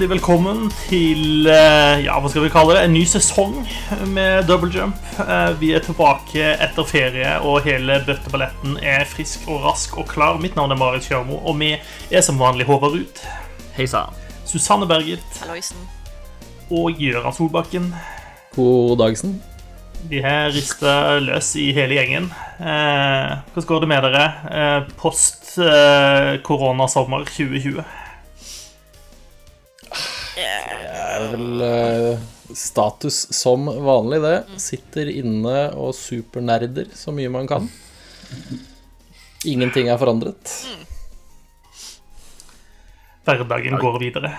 hjertelig velkommen til eh, ja, hva skal vi kalle det, en ny sesong med Double Jump. Eh, Vi er tilbake etter ferie, og hele bøtteballetten er frisk og rask og klar. Mitt navn er Marit Kjørmo, og vi er som vanlig Håvard Ruud, Hei sann. Susanne Berget Halloisen. og Gøran Solbakken. God dagsen. Vi her rister løs i hele gjengen. Eh, hvordan går det med dere eh, post eh, koronasommer 2020? Er vel eh, status som vanlig, det. Sitter inne og supernerder så mye man kan. Ingenting er forandret. Hverdagen går videre.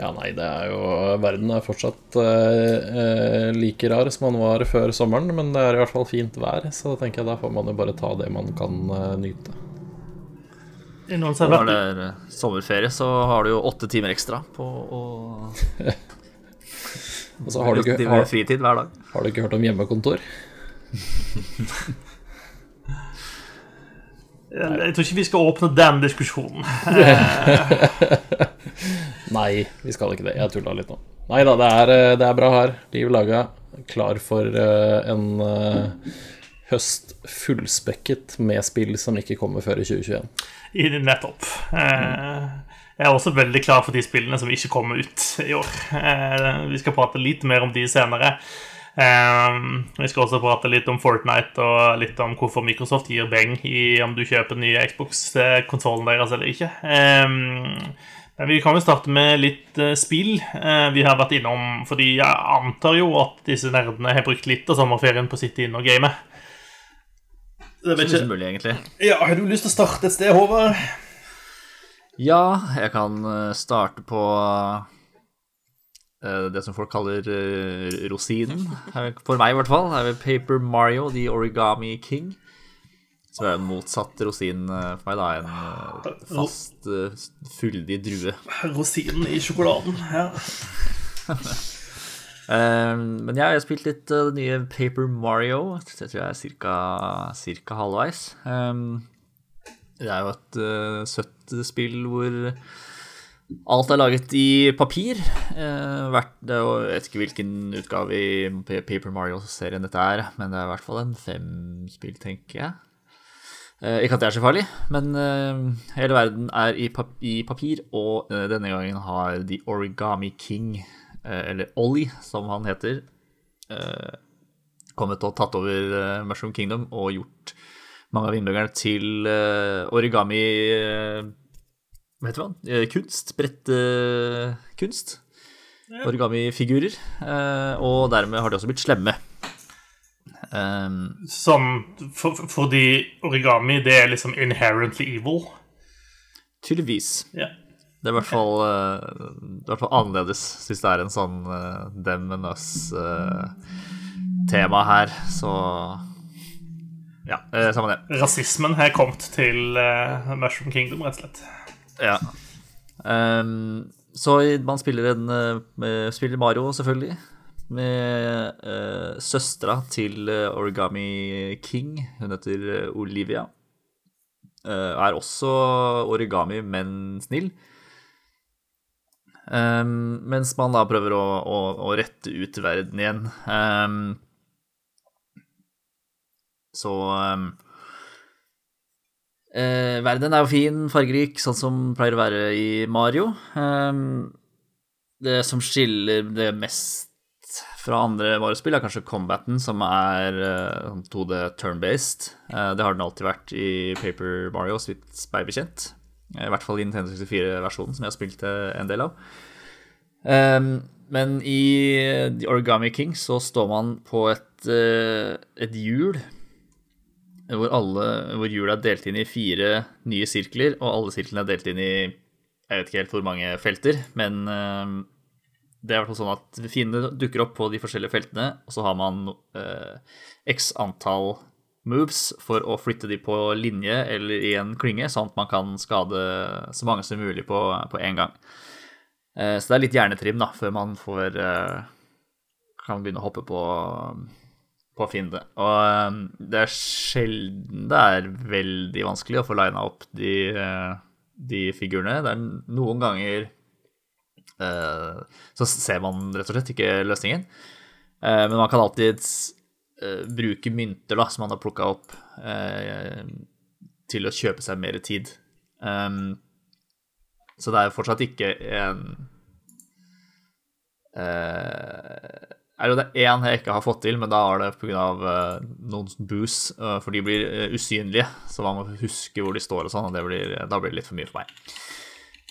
Ja, nei, det er jo Verden er fortsatt eh, eh, like rar som man var før sommeren, men det er i hvert fall fint vær, så da tenker jeg da får man jo bare ta det man kan eh, nyte. Er det noen som har Når det er eh, sommerferie, så har du jo åtte timer ekstra på å Og så har du ikke, har, fritid hver dag. har du ikke hørt om hjemmekontor? Jeg tror ikke vi skal åpne den diskusjonen. Nei, vi skal ikke det. Jeg tulla litt nå. Nei da, det eh, det er bra her. Liv laga. Klar for eh, en høst fullspekket med spill som ikke kommer før i 2021. I Nettopp. Eh, Jeg er også veldig klar for de spillene som ikke kommer ut i år. Eh, Vi skal prate litt mer om de senere. Eh, Vi skal også prate litt om Fortnite og litt om hvorfor Microsoft gir beng i om du kjøper den nye Xbox-konsollen deres eller ikke. Men vi kan jo starte med litt spill vi har vært innom. Fordi jeg antar jo at disse nerdene har brukt litt av sommerferien på å sitte inne og game. Jeg er vet ikke. mulig, egentlig. Ja, Har du lyst til å starte et sted, Håvard? Ja, jeg kan eh, starte på eh, det som folk kaller eh, rosinen. For meg, i hvert fall. er det Paper Mario, The Origami King. Så er det en motsatt rosin for meg, da. En fast, fyldig drue. Rosinen i sjokoladen. Ja. Eh, men jeg har spilt litt uh, det nye Paper Mario. Det tror jeg er cirka halvveis. Um, det er jo et uh, søtt spill hvor alt er laget i papir. Uh, hvert, det jeg vet ikke hvilken utgave i Paper Mario-serien dette er, men det er i hvert fall en femspill, tenker jeg. Uh, ikke at det er så farlig, men hele verden er i, pap i papir, og denne gangen har The Origami King, eller Ollie, som han heter, eh, kommet og tatt over eh, Mushroom Kingdom og gjort mange av innbyggerne til eh, origami eh, Hva heter det? Eh, kunst. Brettekunst. Origami-figurer. eh, og dermed har de også blitt slemme. Um, Sånn for, fordi origami, det er liksom inherently evil. tydeligvis. Ja. Det er i hvert fall, eh, det i hvert fall annerledes, hvis det er en sånn uh, dem and us-tema her, så Ja, uh, samme det. Rasismen har kommet til uh, Mushroom Kingdom, rett og slett. Ja. Um, så man spiller en eh, Spiller Mario, selvfølgelig. Med uh, søstera til eh, Origami King. Hun heter eh, Olivia. Eh, er også origami, men snill. Ehm, mens man da prøver å, å, å rette ut verden igjen. Um, så um, Eh, verden er jo fin, fargerik, sånn som pleier å være i Mario. Det som skiller det mest fra andre Mario-spill, er kanskje combaten, som er eh, sånn 2D turn-based. Uh, det har den alltid vært i Paper Mario, så vidt meg bekjent. Eh, I hvert fall i Nintendo 64-versjonen, som jeg har spilt eh, en del av. Ehm, men i The Origami King så står man på et, eh, et hjul hvor, hvor hjulet er delt inn i fire nye sirkler, og alle sirklene er delt inn i jeg vet ikke helt hvor mange felter, men eh, det er i sånn at fiendene dukker opp på de forskjellige feltene, og så har man eh, x antall moves for å flytte de på linje eller i en klynge, sånn at man kan skade så mange som mulig på, på en gang. Eh, så det er litt hjernetrim da, før man får eh, kan begynne å hoppe på på fiende. Og eh, det er sjelden det er veldig vanskelig å få lina opp de, de figurene. Det er noen ganger så ser man rett og slett ikke løsningen. Men man kan alltid eh, bruke mynter da, som han har plukka opp, eh, til å kjøpe seg mer tid. Um, så det er fortsatt ikke en uh, er det er én jeg ikke har fått til, men da er det pga. Uh, noen boost, uh, for de blir usynlige. Så man må huske hvor de står og sånn, da blir det litt for mye for meg.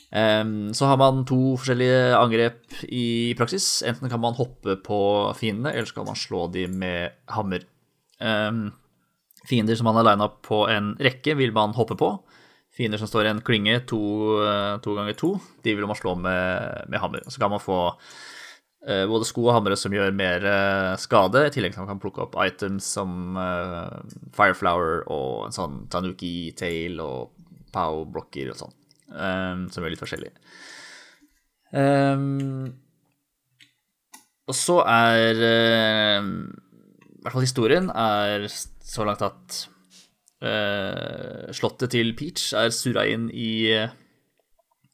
Um, så har man to forskjellige angrep i praksis. Enten kan man hoppe på fiendene, eller så kan man slå dem med hammer. Um, fiender som man har lina på en rekke, vil man hoppe på. Fiender som står i en klynge, to, to ganger to, de vil man slå med, med hammer. Så kan man få Eh, både sko og hammere som gjør mer eh, skade, i tillegg til at man kan plukke opp items som Fireflower og en sånn Tanuki-tail og Pow-blokker og sånn, som er litt forskjellig. Um, og så er uh, I hvert fall historien er så langt at uh, slottet til Peach er surra inn i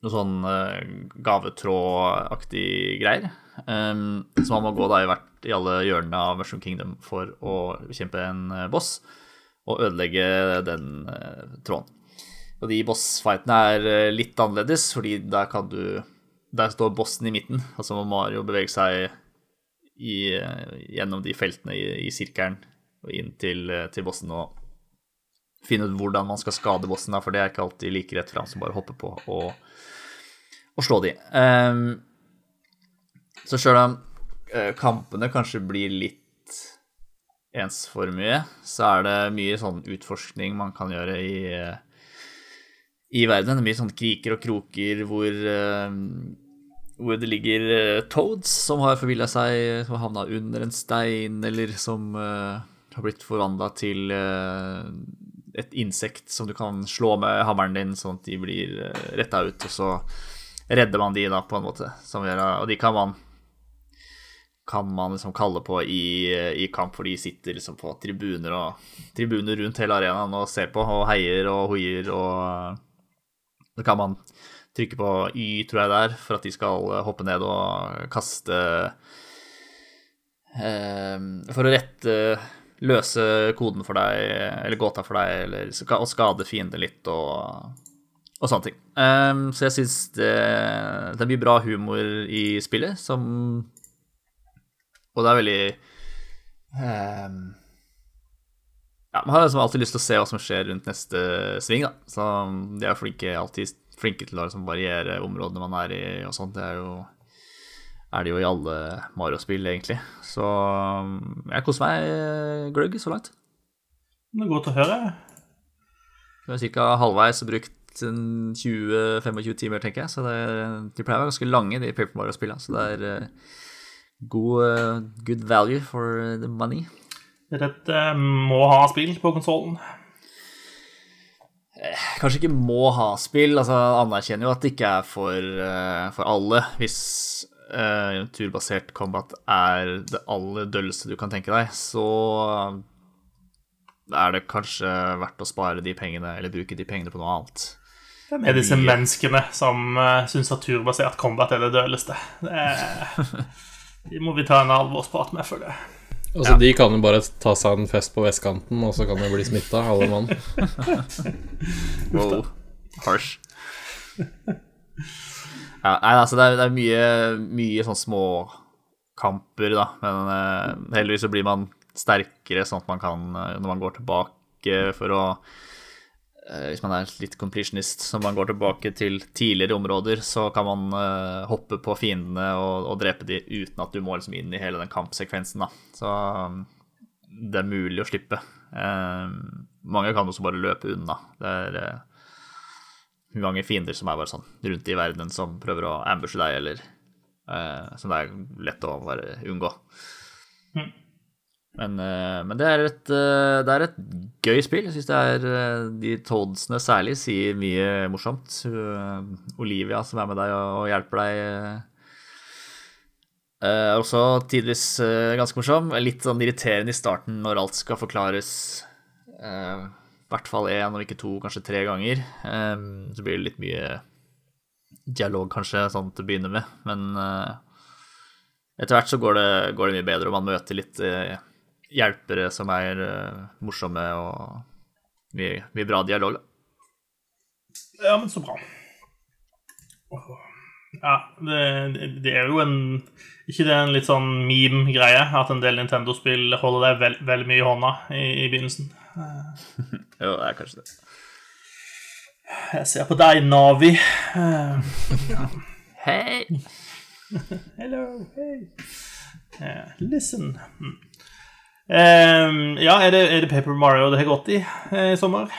noe sånn gavetrådaktig greier. Um, så man må gå da i, hvert, i alle hjørnene av Mushroom Kingdom for å bekjempe en boss og ødelegge den uh, tråden. Og de bossfightene er uh, litt annerledes, fordi der kan du Der står bossen i midten, og så må Mario bevege seg i, gjennom de feltene i, i sirkelen og inn til, til, bossen og finne ut hvordan man skal skade bossen, da, for det er ikke alltid like rett fram som bare hoppe på og, og slå de. Um, så sjøl om eh, kampene kanskje blir litt ensformige, så er det mye sånn utforskning man kan gjøre i, i verden. Det mye sånn kriker og kroker hvor, eh, hvor det ligger eh, toads som har forvilla seg, som har havna under en stein, eller som har blitt forvandla til et insekt som du kan slå med hammeren din, sånn at de blir retta ut, og så redder man de da, på en måte. og de kan man kan man liksom kalle på i, i, kamp, for de sitter liksom på tribuner og tribuner rundt hele arenaen og ser på og heier og hoier og Så kan man trykke på Y, tror jeg det er, for at de skal hoppe ned og kaste eh, For å rette Løse koden for deg, eller gåta for deg, eller og skade fiender litt og, og sånne ting. Um, så jeg syns det, det er bra humor i spillet som og det er veldig um, Ja, man har liksom alltid lyst til å se hva som skjer rundt neste sving, da. Så de er flinke, alltid flinke til å liksom variere områdene man er i og sånt. Det er jo er det jo i alle Mario-spill, egentlig. Så jeg koser meg gløgg så langt. Det er godt å høre. Vi er ca. halvveis brukt 20-25 timer, tenker jeg. Så det, de pleier å være ganske lange, de Paper Mario-spillene. Så det er god uh, good value for the money. Det et uh, må ha-spill på konsollen? Eh, kanskje ikke må ha-spill. altså Anerkjenner jo at det ikke er for, uh, for alle. Hvis uh, turbasert combat er det aller dølleste du kan tenke deg, så er det kanskje verdt å spare de pengene, eller bruke de pengene på noe annet. Hvem er disse menneskene som uh, syns at turbasert combat er det dølleste? Det er De må vi ta en alvorsprat med, føler jeg. Altså, ja. De kan jo bare ta seg en fest på vestkanten, og så kan de bli smitta, alle mann. wow. Harsh. Ja, nei, altså, det er, det er mye, mye sånn småkamper, da. Men uh, heldigvis så blir man sterkere, sånn at man kan, uh, når man går tilbake for å Eh, hvis man er litt completionist, så man går tilbake til tidligere områder, så kan man uh, hoppe på fiendene og, og, drepe de uten at du må liksom inn i hele den kampsekvensen. Da. Så um, det er mulig å slippe. Uh, mange kan også bare løpe unna. Det er uh, mange fiender som er bare sånn rundt i verden som prøver å ambushe deg, eller som det er lett å bare unngå. Mm. Men, eh, men det, er et, eh, det, er et, gøy spill. Jeg syns det er eh, De Toadsene særlig sier mye morsomt. Olivia som er med deg og hjelper deg, er også tidvis ganske morsom. Litt sånn irriterende i starten når alt skal forklares. I hvert fall én, om ikke to, kanskje tre ganger. Så blir det litt mye dialog, kanskje, sånn til å begynne med. Men etter hvert så går det, går det mye bedre, og man møter litt hjelpere som er eh, morsomme, og mye, mye bra dialog, da. Ja, men så bra. Ja, det, det, er jo en Ikke det er en litt sånn meme-greie at en del Nintendo-spill holder deg vel, veldig mye i hånda i, i begynnelsen. Jo, det er kanskje det. Jeg ser på deg, Navi. Hei! Hello, hey. Eh, listen. Mm. Eh, ja, er det, er det Paper Mario det har gått i eh, i sommer?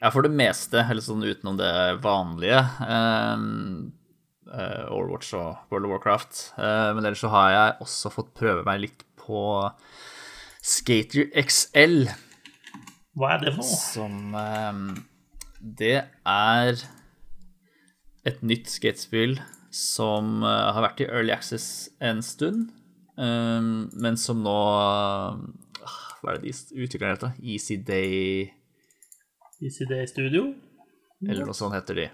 Ja, for det meste, eller sånn utenom det vanlige. Um, uh, Overwatch og World of Warcraft. Uh, men ellers så har jeg også fått prøve meg litt på Skater XL, Hva er det for noe? som um, Det er et nytt skatespill som uh, har vært i Early Access en stund, ehm, men som nå ah, Hva er det de utviklerne heter? Easy Day ICD Studio? eller noe sånt heter de.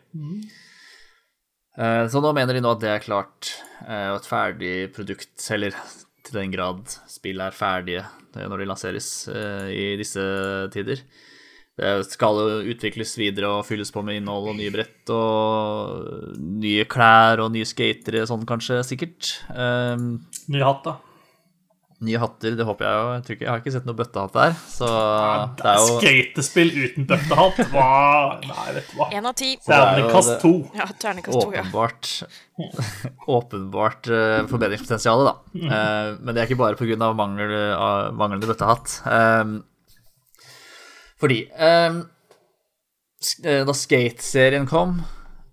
Eh, Så nå mener de nå at det er klart, eh, og et ferdig produkt, eller til den grad spill er ferdige eh, når de lanseres i disse tider. Det skal jo utvikles videre og fylles på med innhold og nye brett og nye klær og nye skatere, sånn kanskje, sikkert. Um, Nye hatt, da. Nye hatter, det håper jeg jo. Jeg, ikke, jeg har ikke sett noe bøttehatt der, så det er jo Skatespill uten bøttehatt? Hva Nei, vet du hva. Én av ti. er Ternekast to. Ja, ternekast to, ja. åpenbart åpenbart eh, forbedringspotensial, da. Uh, men det er ikke bare pga. Mangel, av manglende bøttehatt. Um, fordi um, eh, da Skate-serien kom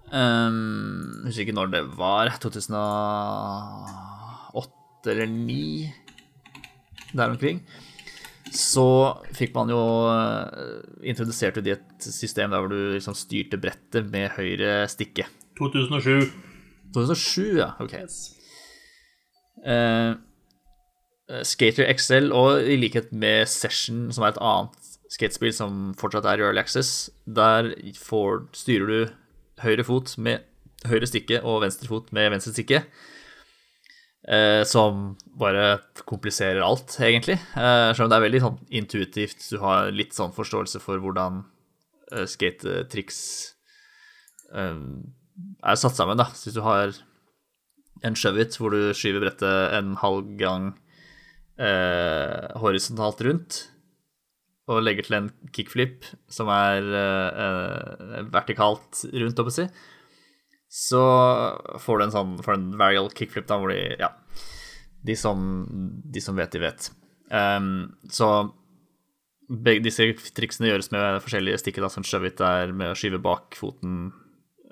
um, Husker ikke når det var. 2008 eller 2009, der omkring. Så fikk man jo Introduserte introdusert i et system der hvor du liksom styrte brettet med høyre stikke. 2007. 2007, ja. Ok. Yes. Uh, Skater XL, og i likhet med Session, som er et annet skatespill som fortsatt er Early Access, der får, styrer du høyre fot med høyre stikke og venstre fot med venstre stikke. Eh, som bare kompliserer alt, egentlig. Eh, selv om det er veldig sånn intuitivt. Du har litt sånn forståelse for hvordan eh, skatetriks eh, er satt sammen, da. Så hvis du har en shove-it hvor du skyver brettet en halv gang eh, horisontalt rundt, og legger til en kickflip som er eh, eh, vertikalt rundt, holdt si, så får du en sånn får en varial kickflip, da, hvor de Ja. De som, de som vet, de vet. Um, så begge disse triksene gjøres med forskjellige stikker, da, som shove-it er med å skyve bak foten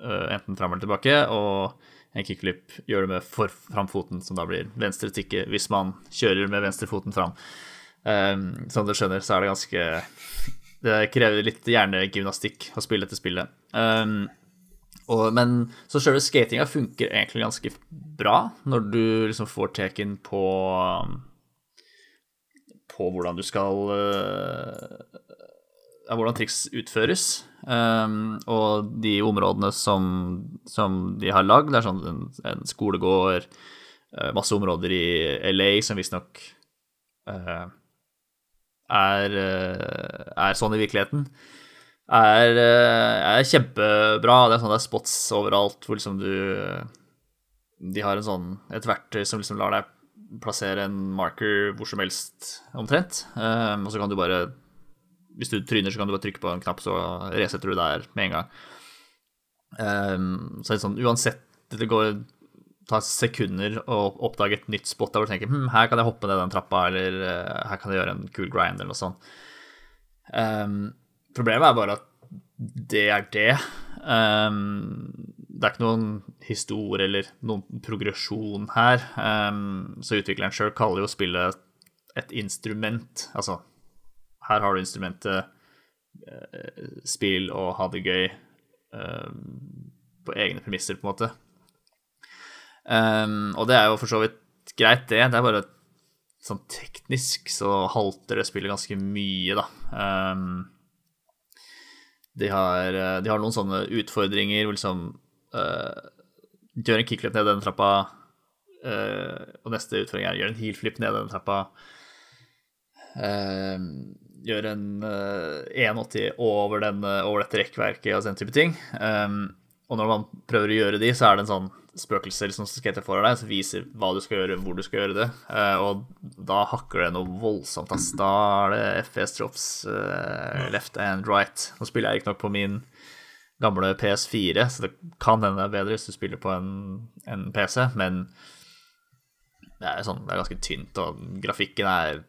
uh, enten fram eller tilbake, og en kickflip gjør det med for framfoten, som da blir venstre stikke hvis man kjører med venstrefoten fram. Um, som du skjønner, så er det ganske Det krever litt hjernegymnastikk å spille dette spillet. Um, og, men så selve skatinga funker egentlig ganske bra når du liksom får teken på På hvordan du skal eh, ja, hvordan triks utføres. Um, og de områdene som, som de har lagd, det er sånn en, en skolegård, eh, masse områder i LA som visstnok uh, er, eh, er sånn i virkeligheten, er, eh, er kjempebra. Det er sånn det er spots overalt hvor liksom du De har sånn, et verktøy som liksom lar deg plassere en marker hvor som helst, omtrent. Um, og så kan du bare hvis du tryner, så kan du bare trykke på en knapp, så resetter du der med en gang. Um, så det er sånn, uansett Det går tar sekunder å oppdage et nytt spot der hvor du tenker hm, her kan jeg hoppe ned den trappa, eller eh, her kan jeg gjøre en cool grind, eller noe sånt. Um, problemet er bare at det er det. Um, det er ikke noen historie eller noen progresjon her. Um, så utvikleren sjøl kaller jo spillet et instrument. Altså her har du instrumentet, eh, spill og ha det gøy på egne premisser, på en måte. Um, og det er jo for så vidt greit, det. Det er bare sånn teknisk så halter det spillet ganske mye, da. Um, de, har, de har noen sånne utfordringer hvor liksom uh, Gjør en kickflip ned denne trappa, uh, og neste utfordring er gjør en heelflip ned denne trappa. Uh, gjør en uh, 180 over, den, over dette rekkverket og den type ting. Um, og når man prøver å gjøre de, så er det en sånn spøkelse som skater foran deg, som viser hva du skal gjøre, hvor du skal gjøre det. Uh, og da hakker det noe voldsomt. Ass. Da er det FPS drops uh, left and right. Nå spiller jeg riktignok på min gamle PS4, så det kan hende det er bedre hvis du spiller på en, en PC, men det er, sånn, det er ganske tynt, og grafikken er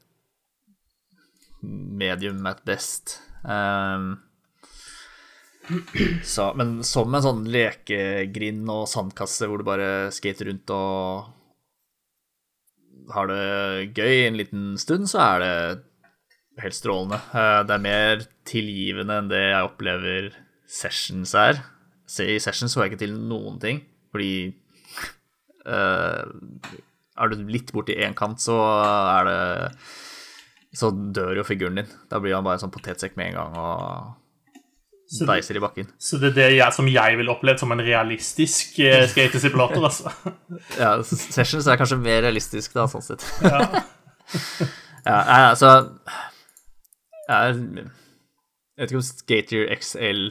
medium at best. Um, så, men som en sånn lekegrind og sandkasse hvor du bare skater rundt og har det gøy en liten stund, så er det helt strålende. Eh, det er mer tilgivende enn det jeg opplever sessions er. I sessions får jeg ikke til noen ting, fordi uh, Er du litt borti én kant, så er det Så dør jo figuren din. Da blir han bare en sånn potetsekk med en gang og Så deiser i bakken. Så det er det jeg, som jeg ville opplevd som en realistisk uh, skatesimulator, altså. Ja, Sessions er kanskje mer realistisk, da, sånn sett. Ja. Ja, altså Jeg vet ikke om Skater XL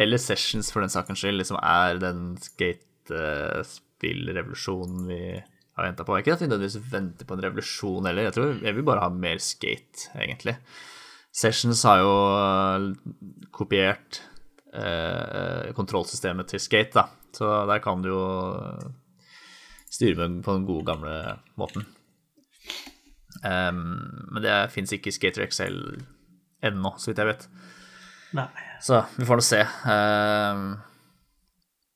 eller Sessions for den sakens skyld liksom er den skatespillrevolusjonen vi har venta på. Ikke at vi nødvendigvis venter på en revolusjon heller, jeg tror jeg vil bare ha mer skate, egentlig. Sessions har jo øh, kopiert eh, kontrollsystemet til skate, da, så der kan du jo styre med på den gode, gamle måten. Um, men det fins ikke i Skater XL ennå, så vidt jeg vet. Nei. Så vi får nå se. Um,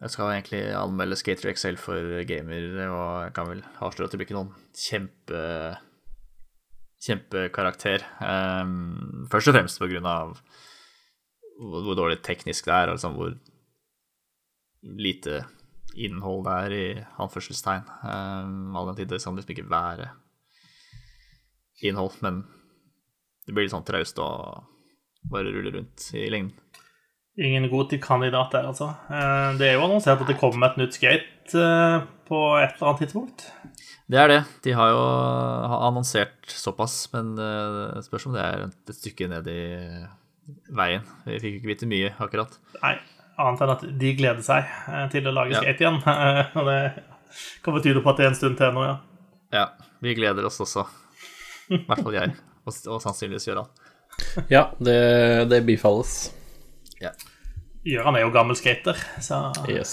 jeg skal egentlig anmelde Skater XL for gamer, og jeg kan vel avsløre at det blir ikke noen kjempe kjempekarakter. Um, først og fremst på grunn av hvor, hvor dårlig teknisk det er, liksom hvor lite innhold det er, i anførselstegn. Um, all den tid det skal liksom ikke være innhold, men det blir litt sånn traust å bare rulle rundt i lengden. Ingen god kandidat der, altså. Eh, Det er jo annonsert at det kommer et nytt skate eh, på et eller annet tidspunkt. Det er det. De har jo annonsert såpass, men det spørs om det er et stykke ned i veien. Vi fikk ikke vite mye, akkurat. Nei, annet enn at de gleder seg eh, til å lage Ja. skate igjen. Og det kan betyde på at det er en stund til nå, ja. Ja, vi gleder oss også. I hvert fall jeg, og, og sannsynligvis Gøran. Ja, det, det bifalles. Ja. Gøran er jo gammel skater, så Yes.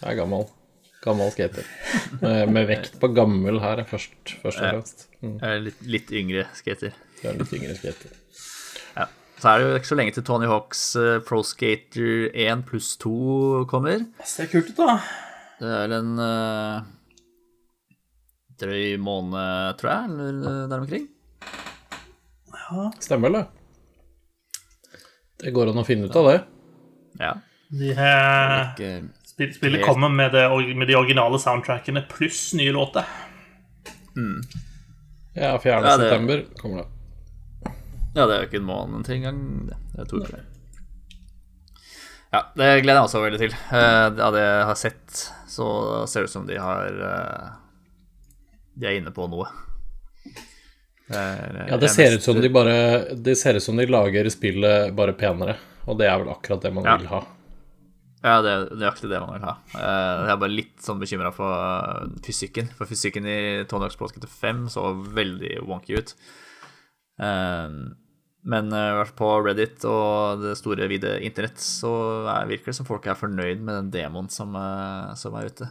Jeg er gammel. Gammel skater. Med, med vekt på gammel her først, først og fremst. Mm, litt, litt yngre skater. Ja, litt yngre skater. Ja. Så er det jo ikke så lenge til Tony Hawks eh, Pro Skater 1 pluss 2 kommer. det ser kult ut, da. Det er en uh, drøy måned, tror jeg, eller eh, der omkring. Stemmer det? Det går an å finne ut av det. Ja. De spill, spillet kommer med, det, med de originale soundtrackene pluss nye låter. Ja, 4. Ja, det- september kommer det. ja, det er jo ikke en måned til engang. Det det er to uker. Ja, det gleder jeg meg også veldig til. Eh, Av det jeg har sett, så ser det ut som de har eh, De er inne på noe. Er, Ja, det ser ut som de bare Det ser ut som de lager spillet bare penere, og det er vel akkurat det man Ja. vil ha. Ja, det er nøyaktig det man vil ha. Eh, Jeg er bare litt sånn bekymra for eh, fysikken. For fysikken i Tony Hawk's Pro Skater 5 så veldig wonky ut. Eh, Men hvert på Reddit og det store, vide internett så er- virker det som folk er fornøyd med den demoen som, som er ute.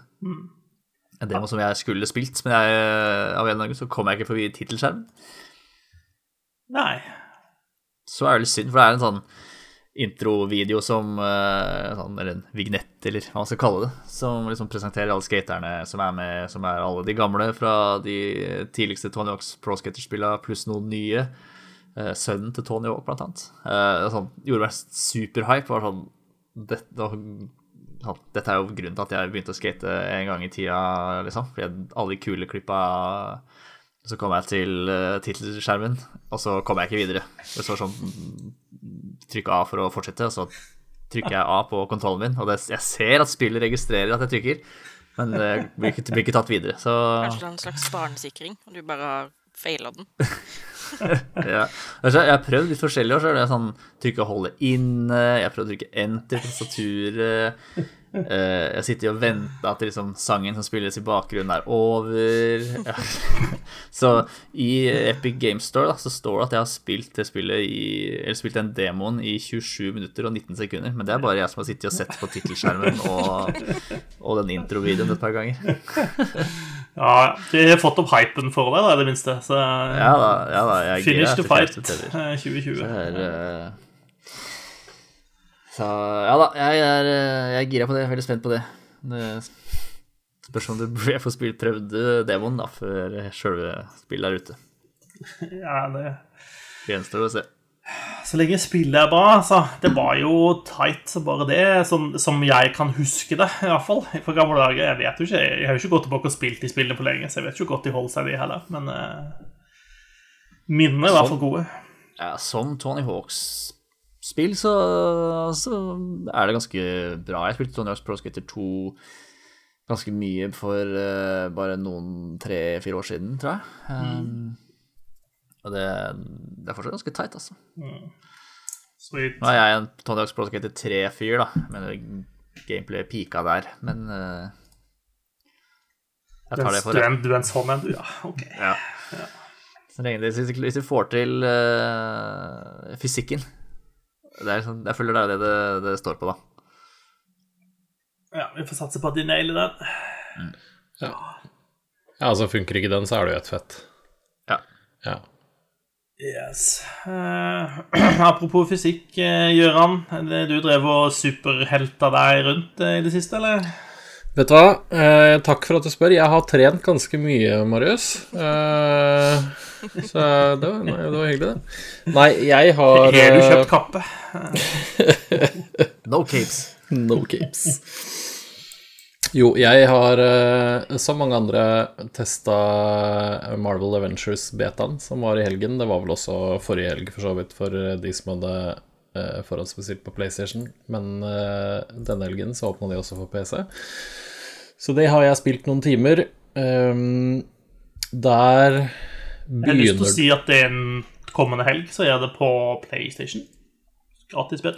En demo som jeg skulle spilt, men jeg, av en eller annen grunn så kom jeg ikke forbi tittelskjermen. Nei. Så er det litt synd, for det er en sånn introvideo som eh, sånn, Eller en vignett, eller hva man skal kalle det. Som liksom presenterer alle skaterne som er med, som er alle de gamle fra de tidligste Tony Hawks Pro Skater-spillene, pluss noen nye. Eh, sønnen til Tony Hawk, blant annet. Det sånn, gjorde meg superhype. Var sånn sånn, dette er jo grunnen til at jeg begynte å skate en gang i tida, liksom. Fordi alle de kule klippa Så kom jeg til tittelskjermen, og så kom jeg ikke videre. Det står sånn trykk A for å fortsette, og så trykker jeg A på kontrollen min, og det, jeg ser at spillet registrerer at jeg trykker, men det blir ikke, blir ikke tatt videre. Så Kanskje det er en slags barnesikring, og du bare har feila den. ja. Altså, jeg har prøvd litt forskjellig år, så er det sånn trykke og holde inne, jeg har prøvd å trykke enter på tastaturet. Eh, jeg sitter og venter at liksom, sangen som spilles i bakgrunnen, er over. Ja. Så i Epic Game Store da, så står det at jeg har spilt i Eller spilt den demoen i 27 minutter og 19 sekunder. Men det er bare jeg som har sittet og sett på tittelskjermen og, og den introvideoen et par ganger. Ja, de har fått opp hypen for det, da, i det minste. Så Ja da, ja da jeg Finish gira the fight Tales of Terror. eh, 2020. Så her, eh, Så ja da, jeg er, eh, jeg er gira på det. Jeg er veldig spent på det. det spørs om du jeg får spilt prøvd demoen da, før sjølve spillet er ute. Ja, det Gjenstår å se. Så lenge spillet er bra, altså. Det var jo tight, så bare det. Som, som jeg kan huske det, i hvert fall. Fra gamle dager. Jeg vet jo ikke, jeg har jo ikke gått tilbake og spilt de spillene på lenge, så jeg vet ikke godt de holder seg, de heller. Men uh, minnene er i hvert fall gode. Ja, som Tony Hawks-spill så, så er det ganske bra. Jeg spilte Tony Hawks Pro Skater 2 ganske mye for uh, bare noen tre-fire år siden, tror jeg. Um, og det, det er fortsatt ganske tight, altså. Sweet. Nå er jeg en Tony Hawks Pro Skater 3-fyr, da. Men gameplay pika der. Men uh, jeg tar det for du, det. er, du er en sånn en. Ja, ok. Ja. Så lenge de, hvis de får til uh, fysikken det er sånn, Jeg føler det er det det, det står på, da. Ja, vi får satse på at de nailer den. Ja, altså funker ikke den, så er det jo et fett. Ja. Ja. Yes. Uh, apropos fysikk, uh, Gøran. Du drev og superhelta deg rundt eh, i det siste, eller? Vet du hva? uh, takk for at du spør. Jeg har trent ganske mye, Marius. Eh, så det var, nei, det var hyggelig, det. Nei, jeg har Har du eh, kjøpt kappe? No capes. No capes. Jo, jeg har, eh, som mange andre, testa Marvel Adventures-betaen som var i helgen. Det var vel også forrige helg, for så vidt, for de som hadde eh, forhåndsbestilt på PlayStation. Men eh, denne helgen så åpna de også for PC. Så det har jeg spilt noen timer. Um, der Jeg har lyst til å si at det er en kommende helg, så er det på PlayStation. Gratis spill.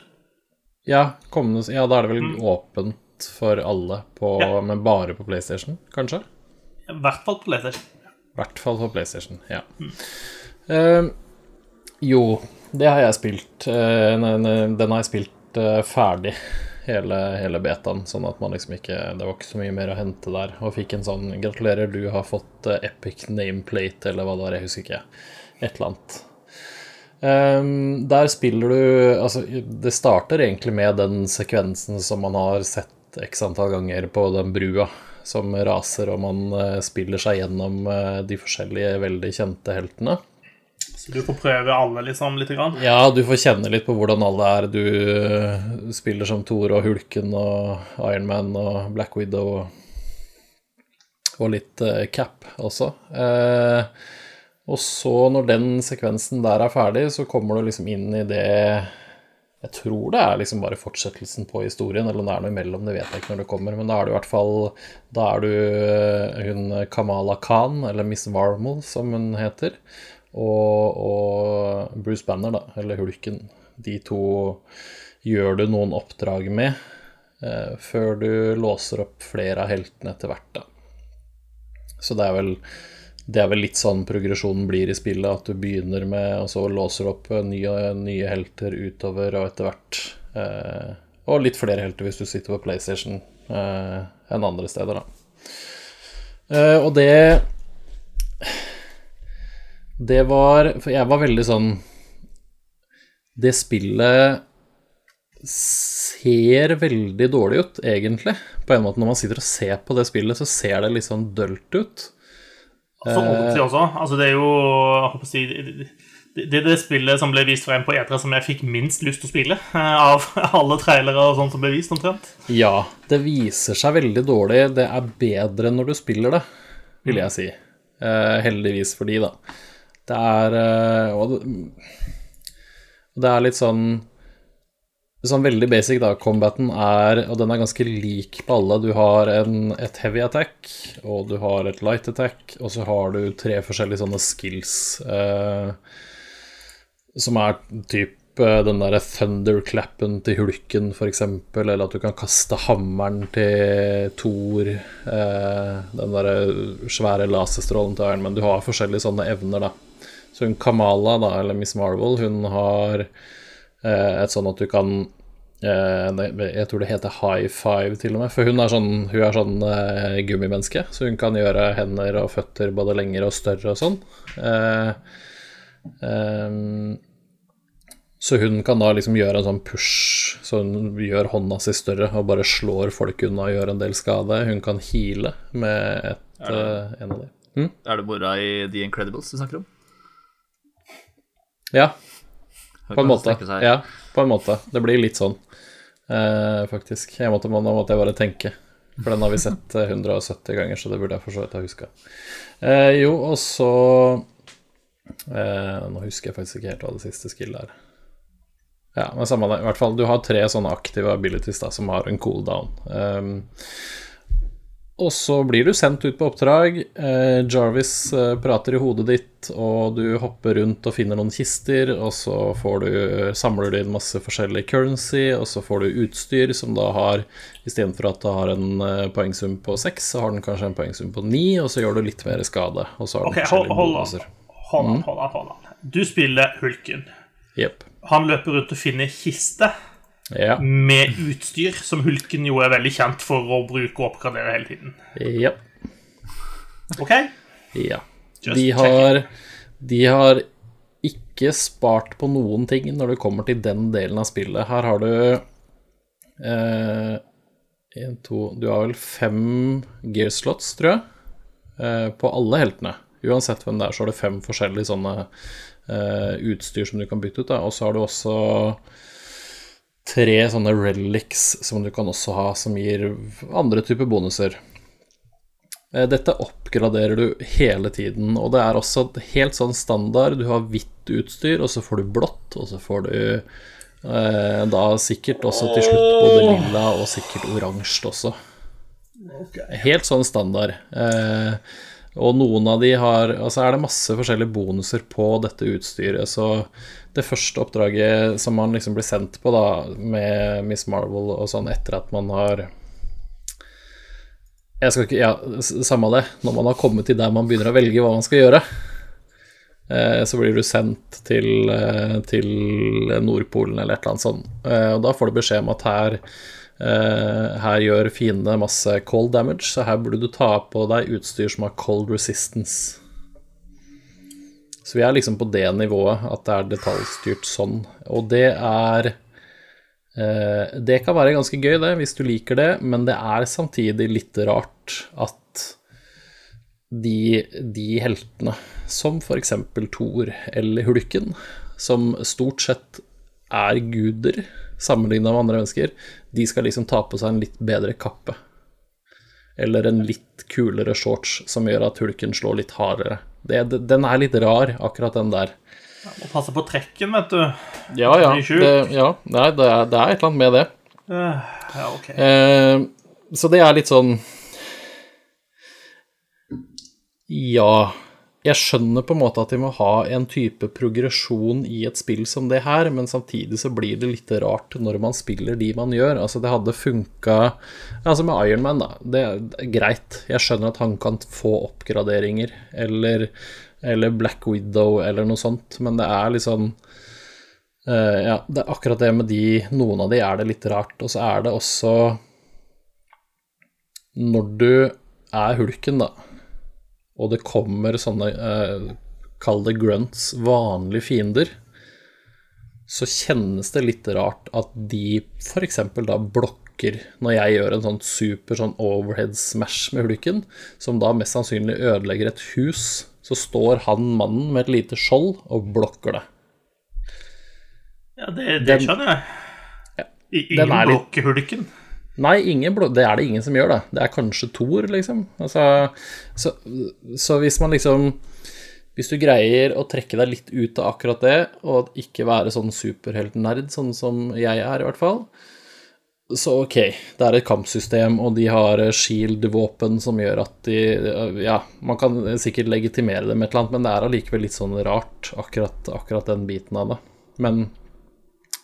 Ja, kommende, ja, da er det vel åpent for alle, på, Ja. men bare på PlayStation, kanskje? I hvert fall på PlayStation. I hvert fall på PlayStation, ja. Eh, jo, det har jeg spilt. Nei, den har jeg spilt uh, ferdig, hele, hele betaen, sånn at man liksom ikke Det var ikke så mye mer å hente der. Og fikk en sånn Gratulerer, du har fått eh, epic nameplate, eller hva det var, jeg husker ikke. Et eller annet. Um, der spiller du Altså, det starter egentlig med den sekvensen som man har sett x antall ganger på den brua som raser, og man eh, spiller seg gjennom eh, de forskjellige veldig kjente heltene. Så du får prøve alle, liksom, lite grann. Ja, du får kjenne litt på hvordan alle er. Du eh, spiller som Thor og Hulken og Ironman og Black Widow og, litt eh, Cap også. Eh, og så, når den sekvensen der er ferdig, så kommer du liksom inn i det Jeg tror det er liksom bare fortsettelsen på historien, eller om det er noe imellom, det vet jeg ikke når det kommer, men da er du i hvert fall Da er du hun Kamala Khan, eller Miss Marvel, som hun heter, og, og Bruce Banner, da, eller Hulken. De to gjør du noen oppdrag med eh, før du låser opp flere av heltene etter hvert, da. Så det er vel det er vel litt sånn progresjonen blir i spillet, at du begynner med, og så låser opp nye, nye helter utover, og etter hvert eh, Og litt flere helter hvis du sitter på PlayStation eh, enn andre steder, da. Eh, og det Det var For jeg var veldig sånn Det spillet ser veldig dårlig ut, egentlig. På en måte Når man sitter og ser på det spillet, så ser det litt sånn dølt ut. Så ordentlig også. Altså, det er jo jeg si, det, det det spillet som ble vist frem på E3 som jeg fikk minst lyst til å spille. eh, Av alle trailere og sånt som ble vist, omtrent. Ja, det viser seg veldig dårlig. Det er bedre når du spiller det, vil jeg si. Eh, heldigvis for de, da. Det er eh, Og det, er litt sånn Sånn veldig basic, da. Combaten er Og den er ganske lik på alle. Du har en, et heavy attack, og du har et light attack, og så har du tre forskjellige sånne skills eh, som er typ eh, den derre thunderclappen til hulken, f.eks., eller at du kan kaste hammeren til Thor, eh, den derre svære laserstrålen til Iron Man. Du har forskjellige sånne evner, da. Så hun Kamala, da, eller Miss Marvel, hun har eh, et sånn at du kan eh, Jeg tror det heter high five, til og med. For hun er sånn, hun er sånn eh, gummimenneske, så hun kan gjøre hender og føtter både lengre og større og sånn. Eh, ehm, så hun kan da liksom gjøre en sånn push, så hun gjør hånda si større og bare slår folk unna og gjør en del skade. Hun kan heale med et, eh, en av de. Er det mora i The Incredibles du snakker om? Ja, på en måte. Ja, på en måte. Det blir litt sånn, eh, faktisk. Jeg måtte, nå måtte jeg bare tenke. For den har vi sett eh, 170 ganger, så det burde jeg for så vidt ha huska. Eh, jo, og så eh, Nå husker jeg faktisk ikke helt hva det siste skillet er. Ja, men samme det. I hvert fall, du har tre sånne aktive abilities da, som har en cooldown. Um, og så blir du sendt ut på oppdrag. Eh, Jarvis eh, prater i hodet ditt, og du hopper rundt og finner noen kister, og så får du, samler du inn masse forskjellig currency, og så får du utstyr som da har Istedenfor at det har en eh, poengsum på seks, så har den kanskje en poengsum på ni, og så gjør du litt mer skade. Og så har den Ok, hold, forskjellige bonuser. Hold an, hold an, hold an. Du spiller Hulken. Yep. Han løper rundt og finner kister Ja. med utstyr, som Hulken jo er veldig kjent for å bruke og oppgradere hele tiden. Ja. OK? Ja. De har, de har ikke spart på noen ting når det kommer til den delen av spillet. Her har du eh, en, to Du har vel fem gear slots, tror jeg, eh, på alle heltene. Uansett hvem det er, så har du fem forskjellige sånne eh, utstyr som du kan bytte ut. Da. Og så har du også tre sånne relics som du kan også ha, som gir andre typer bonuser. Eh, Dette oppgraderer du hele tiden, og det er også helt sånn standard. Du har hvitt utstyr, og så får du blått, og så får du eh, da sikkert også til slutt både lilla og sikkert oransje også. Helt sånn standard. Eh, og noen av de har Altså er det masse forskjellige bonuser på dette utstyret, så det første oppdraget som man liksom blir sendt på da med Miss Marvel og sånn etter at man har jeg skal ikke, ja, Samme det. Når man har kommet til der man begynner å velge hva man skal gjøre, eh, så blir du sendt til, eh, til Nordpolen eller et eller annet sånt. Eh, og da får du beskjed om at her, her gjør fiendene masse cold damage, så her burde du ta på deg utstyr som har cold resistance. Så vi er liksom på det nivået at det er detaljstyrt sånn. Og det er Eh, Det kan være ganske gøy, det, hvis du liker det, men det er samtidig litt rart at de, de heltene, som eksempel Thor eller Hulken, som stort sett er guder sammenligna med andre mennesker, de skal liksom ta på seg en litt bedre kappe. Eller en litt kulere shorts som gjør at Hulken slår litt hardere. Det, den er litt rar, akkurat den der. Må passe på trekken, vet du. Ja, ja. Det, ja nei, det, er, det er et eller annet med det. Eh, Ja, OK. Eh, så det er litt sånn Ja. Jeg skjønner på en måte at de må ha en type progresjon i et spill som det her, men samtidig så blir det litt rart når man spiller de man gjør. Altså, det hadde funka Altså, med Ironman, da. Det er greit. Jeg skjønner at han kan få oppgraderinger, eller, eller Black Widow, eller noe sånt, men det er sånn Eh, ja, det er akkurat det med de Noen av de er det litt rart, og så er det også Når du er hulken, da, og det kommer sånne eh, Kall det grunts, vanlige fiender, så kjennes det litt rart at de f.eks. da blokker når jeg gjør en sånn super sånn overhead smash med hulken, som da mest sannsynlig ødelegger et hus, så står han mannen med et lite skjold og blokker det. Ja, det, det skjønner jeg. Ja, Den Ingen er blokker Hulken. Nei, det er det ingen som gjør, da. Det er kanskje Thor, liksom. Altså, så, så hvis man liksom hvis du greier å trekke deg litt ut av akkurat det, og ikke være sånn superheltnerd, sånn som jeg er, i hvert fall, så ok, det er et kampsystem, og de har shield-våpen som gjør at de Ja, man kan sikkert legitimere det med et eller annet, men det er allikevel litt sånn rart, akkurat, akkurat den biten av det. Men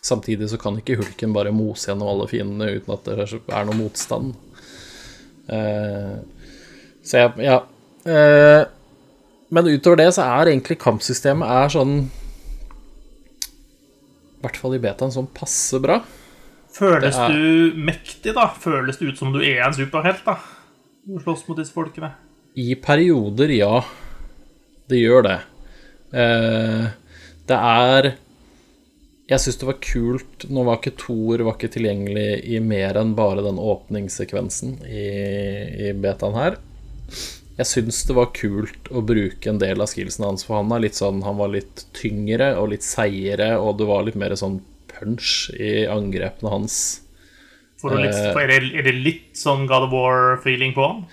samtidig så kan ikke hulken bare mose gjennom alle fiendene uten at det er noe motstand. Uh, så jeg Ja. Uh, men utover det så er egentlig kampsystemet er sånn I hvert fall i betaen sånn passe bra. Føles er- du mektig, da? Føles det ut som du er en superhelt, da? Du slåss mot disse folkene. I perioder, ja. Det gjør det. Uh, det er Jeg syns det var kult Nå var ikke Thor var ikke tilgjengelig i mer enn bare den åpningssekvensen i, i betaen her. Jeg syns det var kult å bruke en del av skillsene hans, for han er litt sånn Han var litt tyngre og litt seigere, og det var litt mer sånn punch i angrepene hans. Litt, Eh. er, det, er det litt sånn God of War-feeling på han?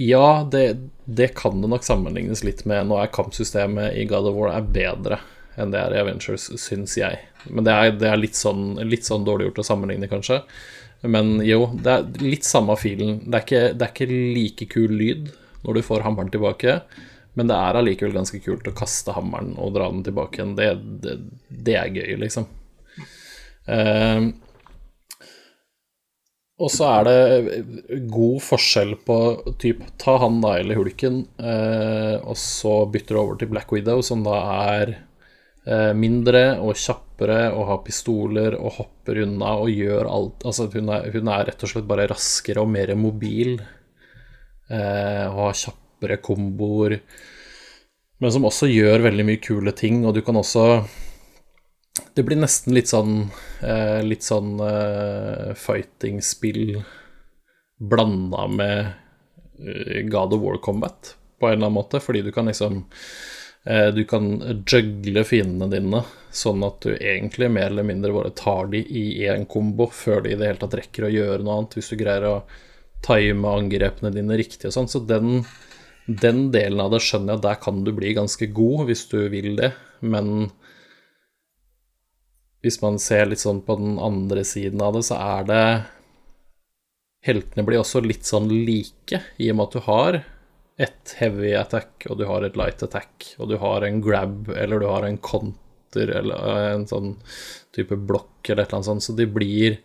Ja, det, det kan det nok sammenlignes litt med. Nå er kampsystemet i God of War er bedre enn det er i Avengers, syns jeg. Men det er, det er litt, sånn, litt sånn dårlig gjort å sammenligne, kanskje. Men jo, det er litt samme filen. Det er ikke, det er ikke like kul lyd når du får hammeren tilbake, men det er allikevel ganske kult å kaste hammeren og dra den tilbake igjen. Det, det, det er gøy, liksom. Eh, og så er det god forskjell på typ ta han da, eller hulken, eh, og så bytter du over til Black Widow, som da er mindre og kjappere og har pistoler og hopper unna og gjør alt. Altså, hun er, hun er rett og slett bare raskere og mer mobil eh, og har kjappere komboer, men som også gjør veldig mye kule ting, og du kan også det blir nesten litt sånn eh, Litt sånn eh, fighting-spill blanda med eh, God of War Combat, på en eller annen måte, fordi du kan liksom eh, Du kan juggle fiendene dine sånn at du egentlig mer eller mindre bare tar de i én kombo før de i det hele tatt rekker å gjøre noe annet, hvis du greier å time angrepene dine riktig og sånn. Så den, den delen av det skjønner jeg at der kan du bli ganske god hvis du vil det, men hvis man ser litt sånn på den andre siden av det, så er det Heltene blir også litt sånn like, i og med at du har et heavy attack, og du har et light attack, og du har en grab, eller du har en counter, eller en sånn type blokk, eller et eller annet sånt, så de blir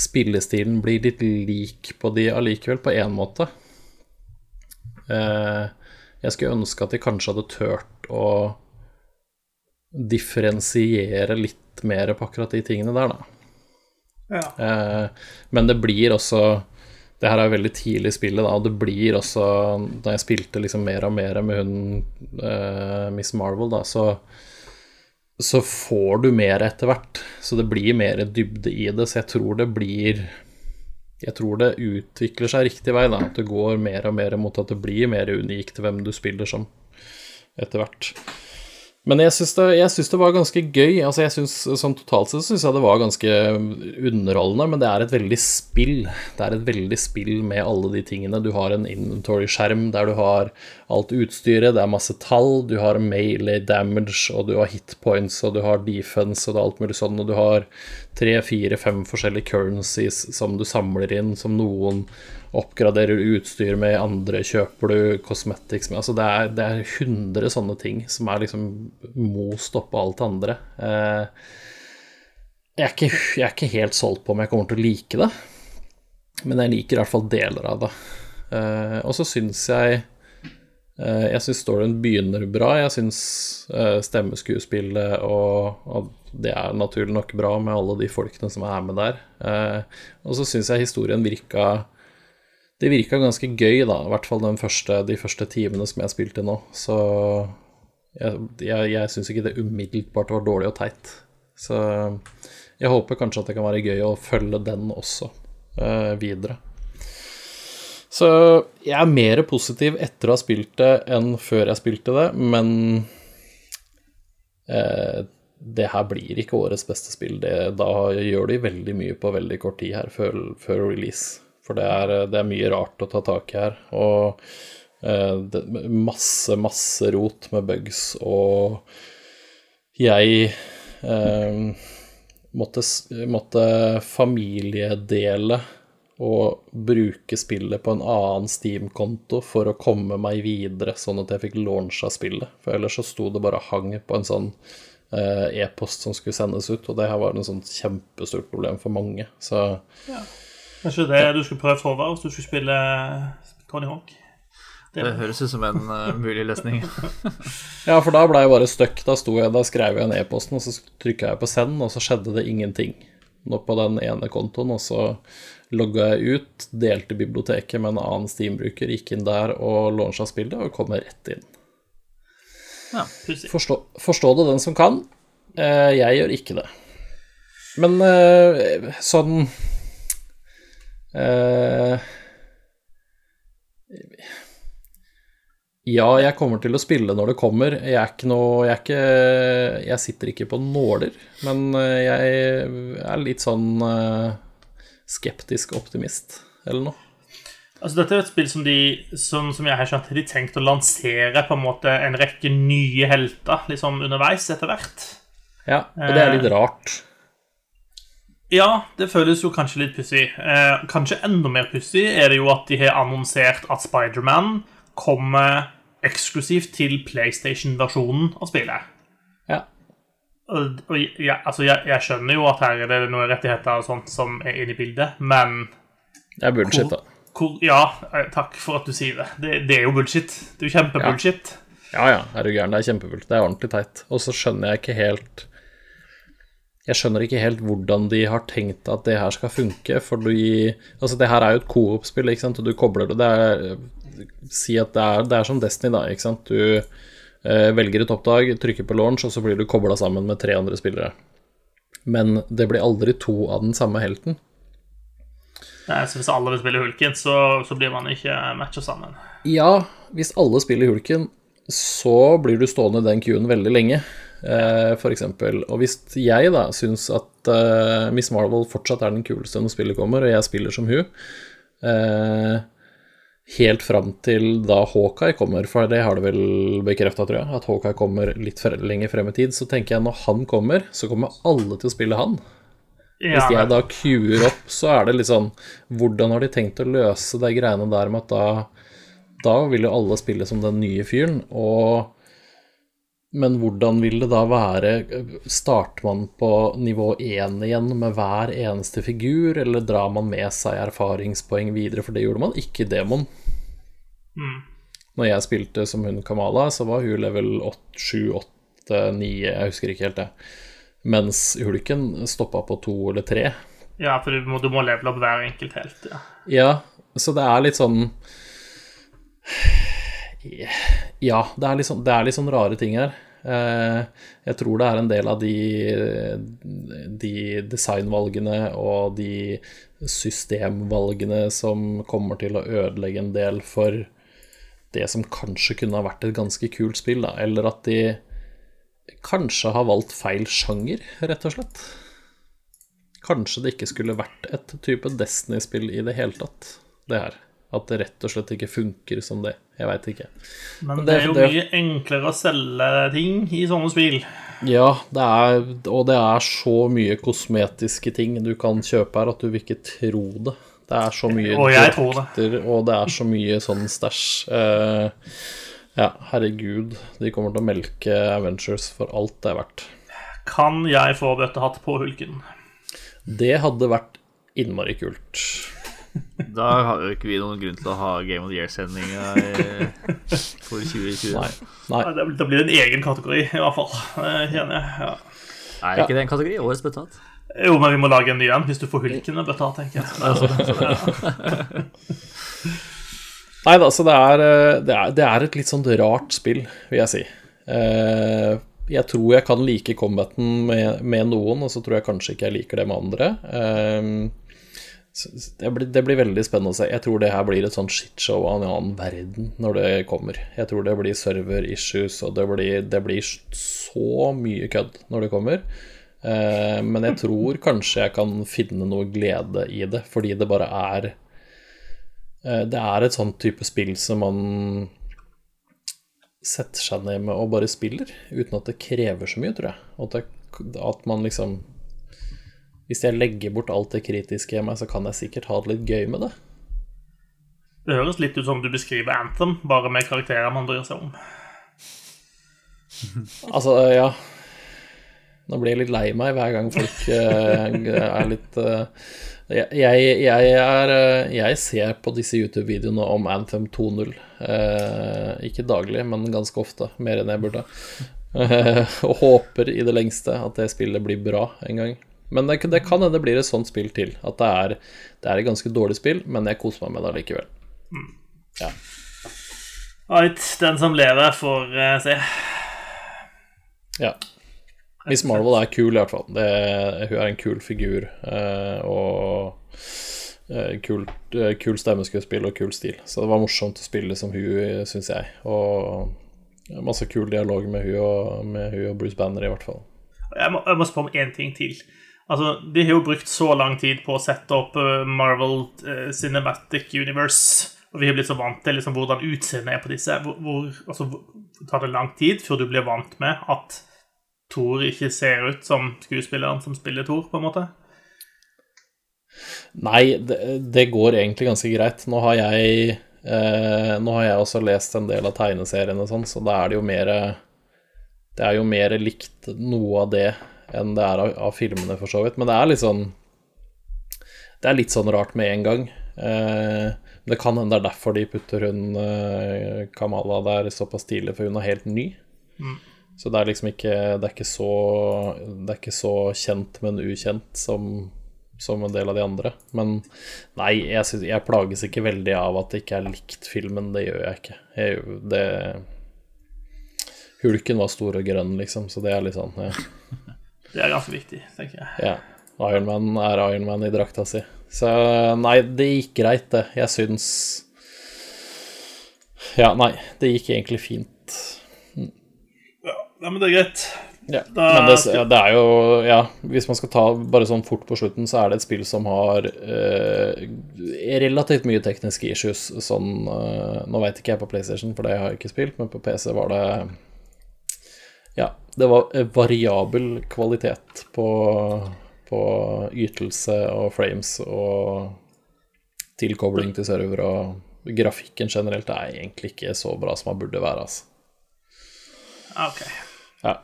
Spillestilen blir litt lik på de allikevel, på én måte. Eh, jeg skulle ønske at de kanskje hadde turt å differensiere litt mer på akkurat de tingene der, da. Ja. Eh, men det blir også Det her er jo veldig tidlig i spillet, da, og det blir også Da jeg spilte liksom mer og mer med hun uh, Miss Marvel, da, så så får du mer etter hvert. Så det blir mer dybde i det. Så jeg tror det blir Jeg tror det utvikler seg riktig vei, da. At det går mer og mer mot at det blir mer unikt hvem du spiller som etter hvert. Men jeg syns det, det var ganske gøy. Altså jeg synes, sånn Totalt sett syns jeg det var ganske underholdende, men det er et veldig spill. Det er et veldig spill med alle de tingene. Du har en inventory-skjerm der du har alt utstyret, det er masse tall, du har melee damage, og du har hit points, og du har defense, og det er alt mulig sånn, og du har tre, fire, fem forskjellige currencies som du samler inn, som noen oppgraderer utstyr med, andre kjøper du cosmetics med Altså det er, 100 sånne ting som er liksom most oppå alt det andre. Eh, jeg, er ikke, jeg er ikke helt solgt på om jeg kommer til å like det, men jeg liker i hvert fall deler av det. Eh, og så syns jeg Jeg syns storyen begynner bra. Jeg syns eh, stemmeskuespillet og, og det er naturlig nok bra med alle de folkene som er med der. Eh, og så syns jeg historien virka det virka ganske gøy, da, i hvert fall første, de første timene som jeg spilte nå. Så jeg, jeg, jeg syns ikke det umiddelbart var dårlig og teit. Så jeg håper kanskje at det kan være gøy å følge den også eh, videre. Så jeg er mer positiv etter å ha spilt det enn før jeg spilte det, men eh, det her blir ikke årets beste spill. Det, da gjør de veldig mye på veldig kort tid her før, før release. For det er, det er, mye rart å ta tak i her. Og Eh, masse, masse rot med bugs, og jeg eh, måtte, måtte familiedele og bruke spillet på en annen Steam-konto for å komme meg videre, sånn at jeg fikk launcha spillet. For ellers så sto det bare hang på en sånn eh, e-post som skulle sendes ut, og det her var en sånn kjempestort problem for mange. Så Kanskje det du skulle prøvd for hvis du skulle spille Tony Hawk? Det, Det høres ut som en uh, mulig løsning. Ja, for da ble jeg bare stuck. Da, jeg, da skrev jeg en e-posten, og så trykka jeg på send, og så skjedde det ingenting. Nå på den ene kontoen, og så logga jeg ut, delte biblioteket med en annen Steam-bruker, gikk inn der og launcha spillet, og kom rett inn. Ja, Forstå, forstå det den som kan. Eh, jeg gjør ikke det. Men eh, sånn eh, Ja, jeg kommer til å spille når det kommer. Jeg er ikke noe Jeg, ikke, jeg sitter ikke på nåler, men jeg er litt sånn skeptisk optimist, eller noe. Altså, dette er et spill som de, som, som jeg har skjønt, de tenkte å lansere på en måte en rekke nye helter liksom underveis etter hvert. Ja, og det er litt rart. Ja, det føles jo kanskje litt pussig. Eh, kanskje enda mer pussig er det jo at de har annonsert at Spiderman kommer eksklusivt til PlayStation-versjonen av spillet. Ja. Og, jeg, altså, jeg, jeg skjønner jo at her er det noen rettigheter og sånt som er inne i bildet, men Det er bullshit, da. hvor, Ja, eh, takk for at du sier det. Det, det er jo bullshit. Det er jo kjempebullshit. Ja, ja, er du gæren. Det er kjempebullshit. Det er ordentlig teit. Og så skjønner jeg ikke helt Jeg skjønner ikke helt hvordan de har tenkt at det her skal funke, for du gir Altså, det her er jo et coop-spill, ikke sant, og du kobler det Det er Si at det er, det er som Destiny, da, ikke sant. Du velger et oppdrag, trykker på launch, og så blir du kobla sammen med tre andre spillere. Men det blir aldri to av den samme helten. Nei, så hvis alle vil spille Hulken, så, så blir man ikke matcha sammen. Ja, hvis alle spiller Hulken, så blir du stående i den queuen veldig lenge, eh, eksempel. Og hvis jeg da syns at eh, Miss Marvel fortsatt er den kuleste når spillet kommer, og jeg spiller som hun, eh, helt fram til da Hawkeye kommer, for det har det vel bekrefta, tror jeg, at Hawkeye kommer litt lenger frem i tid, så tenker jeg når han kommer, så kommer alle til å spille han. Hvis jeg da queuer opp, så er det litt sånn Hvordan har de tenkt å løse de greiene der med at da Da vil jo alle spille som den nye fyren, og Men hvordan vil det da være Starter man på nivå én igjen med hver eneste figur, eller drar man med seg erfaringspoeng videre? For det gjorde man ikke i Demon. Når jeg spilte som hun Kamala, så var hun level 7, 8, 9 Jeg husker ikke helt det. Mens Hulken stoppa på to eller tre. ja, for du må, du må levele opp hver enkelt helt. Ja. Ja, så det er litt sånn Ja, det er litt sånn, det er litt sånn rare ting her. Eh, Jeg tror det er en del av de, de designvalgene og de systemvalgene som kommer til å ødelegge en del for det som kanskje kunne ha vært et ganske kult spill, da. Eller at de kanskje har valgt feil sjanger, rett og slett. Kanskje det ikke skulle vært et type Destiny-spill i det hele tatt, det her. At det rett og slett ikke funker som det. Jeg veit ikke. Men det- det er jo det- mye enklere å selge ting i sånne spill. Ja, det er, og det er så mye kosmetiske ting du kan kjøpe her at du vil ikke tro det. Det er så mye Og og det er så mye sånn stæsj. Uh, ja, herregud. De kommer til å melke Avengers for alt det er verdt. Kan jeg få bøttehatt på Hulken? Det hadde vært innmari kult. Da har jo ikke vi noen grunn til å ha Game of the Year-sendinga for 2020. Nei. Nei. Da blir det en egen kategori, i hvert fall. Det kjenner jeg. Ja. Er ikke det en kategori? Årets bøttehatt? Jo, men vi må lage en ny en hvis du får Hulken med bøttehatt, tenker jeg. Nei da, så det er, eh, det, er, det er et litt sånn rart spill, vil jeg si. Eh, jeg tror jeg kan like combaten med, med noen, og så tror jeg kanskje ikke jeg liker det med andre. Eh, det, blir, det blir veldig spennende å se. Jeg tror det her blir et sånn shitshow av en annen verden når det kommer. Jeg tror det blir server issues, og det blir, det blir så mye kødd når det kommer. Eh, men jeg tror kanskje jeg kan finne noe glede i det, fordi det bare er eh, Det er et sånn type spill som man setter seg ned med og bare spiller, uten at det krever så mye, tror jeg. At, jeg, at man liksom Hvis jeg legger bort alt det kritiske i meg, så kan jeg sikkert ha det litt gøy med det. Det høres litt ut som du beskriver Anthem, bare med karakterer man bryr seg om. Altså, ja Nå blir jeg litt lei meg hver gang folk eh, er litt eh, jeg, jeg, er, eh, jeg ser på disse YouTube-videoene om Anthem 2.0. Eh, ikke daglig, men ganske ofte. Mer enn jeg burde. Og håper i det lengste at det spillet blir bra en gang. Men det, det kan hende det blir et sånt spill til. At det er, det er et ganske dårlig spill, men jeg koser meg med det allikevel. Ja. Right, den som lever, får se. ja. Miss Marvel er kul, i hvert fall. Det, hun er en kul figur. eh, og eh, kult, eh, kul stemmeskuespill og kul stil. Så det var morsomt å spille som hun, syns jeg. Og masse kul dialog med hun og, med hun og Bruce Banner, i hvert fall. Jeg må, jeg må spørre om én ting til. Altså, De har jo brukt så lang tid på å sette opp Marvel Cinematic Universe, og vi har blitt så vant til liksom, hvordan utseendet er på disse. Hvor, hvor, altså, tar det lang tid før du blir vant med at Thor ikke ser ut som skuespilleren som spiller Thor, på en måte? Nei, det, det går egentlig ganske greit. Nå har jeg eh, Nå har jeg også lest en del av tegneseriene og sånn, så da er det jo mer Det er jo mer likt noe av det enn det er av, av filmene, for så vidt. Men det er litt sånn Det er litt sånn rart med en gang. Eh, det kan hende det er derfor de putter hun eh, Kamala der såpass tidlig, for hun er helt ny. Så det er liksom ikke Det er ikke så Det er ikke så kjent, men ukjent som som en del av de andre. Men nei, jeg, synes, jeg plages ikke veldig av at det ikke er likt filmen. Det gjør jeg ikke. Jeg, det Hulken var stor og grønn, liksom, så det er litt sånn ja. Det er ganske viktig, tenker jeg. ja. Ironman er Ironman i drakta si. Så nei, det gikk greit, det. Jeg syns Ja, nei, det gikk egentlig fint. Ja, men det er greit. Ja, men det, ja, det er jo Ja, hvis man skal ta bare sånn fort på slutten, så er det et spill som har eh, relativt mye tekniske issues. Sånn eh, Nå veit ikke jeg på PlayStation, for det har jeg ikke spilt, men på PC var det Ja, det var eh, variabel kvalitet på, på ytelse og frames og tilkobling til server, og grafikken generelt er egentlig ikke så bra som den burde være, altså. Ok. Ja.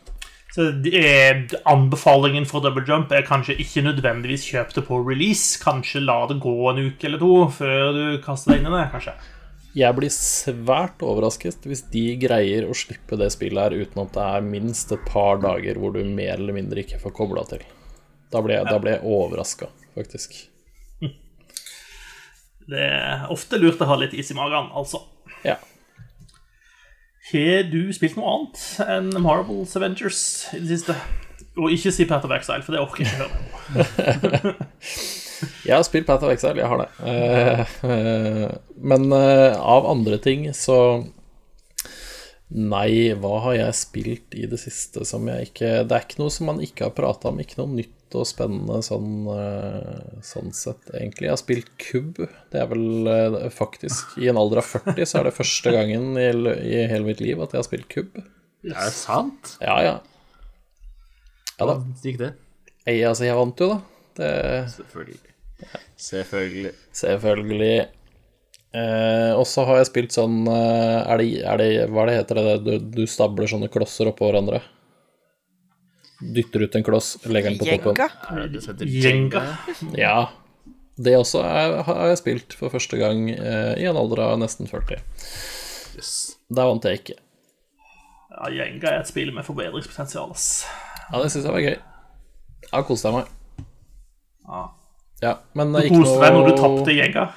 Så er, anbefalingen for Double Jump er kanskje ikke nødvendigvis kjøp det på release. Kanskje la det gå en uke eller to før du kaster deg inn i det, kanskje. Jeg blir svært overrasket hvis de greier å slippe det spillet her uten at det er minst et par dager hvor du mer eller mindre ikke får kobla til. Da blir jeg, jeg overraska, faktisk. Det er ofte lurt å ha litt is i magen, altså. Ja. Har du spilt noe annet enn Marvels Avengers i det siste? Og ikke si Path of Exile, for det orker jeg ikke høre. Jeg har spilt Path of Exile, jeg har det. Eh, men eh, av andre ting så Nei, hva har jeg spilt i det siste som jeg ikke Det er ikke noe som man ikke har prata om, ikke noe nytt og spennende sånn, eh, sånn sett, egentlig. Jeg har spilt kubb. Det er vel eh, faktisk I en alder av 40 så er det første gangen i, i hele mitt liv at jeg har spilt kubb. Er det sant? Ja, ja. Ja da. Hvordan gikk det? Jeg, altså, jeg vant jo, da. Det Selvfølgelig. Selvfølgelig. Selvfølgelig. Eh, og så har jeg spilt sånn eh, er, det, er det Hva er det heter det? Du, du stabler sånne klosser oppå hverandre. Dytter ut en kloss, legger den på toppen. Jenga? Heter Jenga. Ja. Det også er, har jeg spilt for første gang eh, i en alder av nesten 40. Yes. Der vant jeg ikke. Ja, Jenga er et spill med forbedringspotensial. Ja, det syns jeg var gøy. Jeg har kost meg. Ja. Ja, men Du koste noe... deg når du tapte Jenga?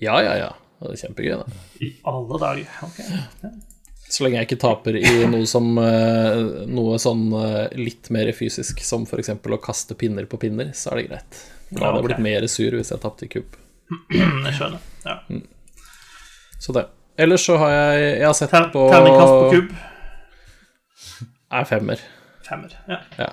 Ja, ja, ja. Det er kjempegøy, det. I alle dager. Ok. Så lenge jeg ikke taper i noe som eh, Noe sånn eh, litt mer fysisk, som f.eks. å kaste pinner på pinner, så er det greit. Da hadde jeg ok. blitt mer sur hvis jeg tapte i kubb. Jeg skjønner. Ja. Så det. Ellers så har jeg Jeg har sett Ter på Terningkast på kubb. Er femmer. Femmer. Ja. Ja.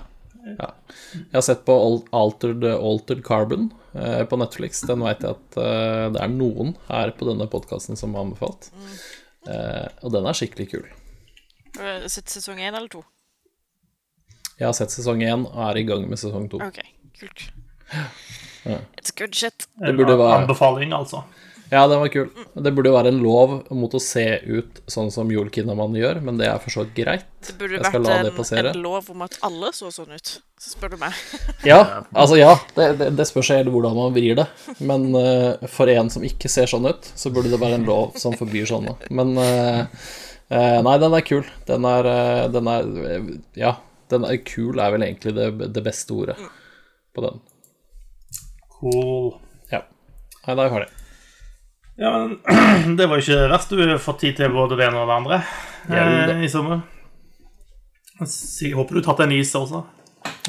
Ja. Jeg har sett på Altered, Altered Carbon eh, på Netflix. Den veit jeg at eh, det er noen her på denne podkasten som har anbefalt. Eh, og den er skikkelig kul. Har du sett sesong én eller to? Jeg har sett sesong én og er i gang med sesong to. Okay, kult. It's good shit. Det burde En være- anbefaling, altså. Ja, den var kul. Det burde jo være en lov mot å se ut sånn som Joel Kinnaman gjør, men det er for så vidt greit. Det burde Jeg skal vært la det en, lov om at alle så sånn ut, så spør du meg. Ja, altså ja, det, det, det spørs helt hvordan man vrir det. Men uh, for en som ikke ser sånn ut, så burde det være en lov som forbyr sånne. Men uh, uh, nei, den er kul. Den er, den er Ja, den er kul er vel egentlig det, det beste ordet på den. Cool. Ja. Nei, da er vi ferdig. Ja, men det var jo ikke verst. Du har fått tid til både det ene og det andre eh, i sommer. Så Jeg håper du har tatt en is også.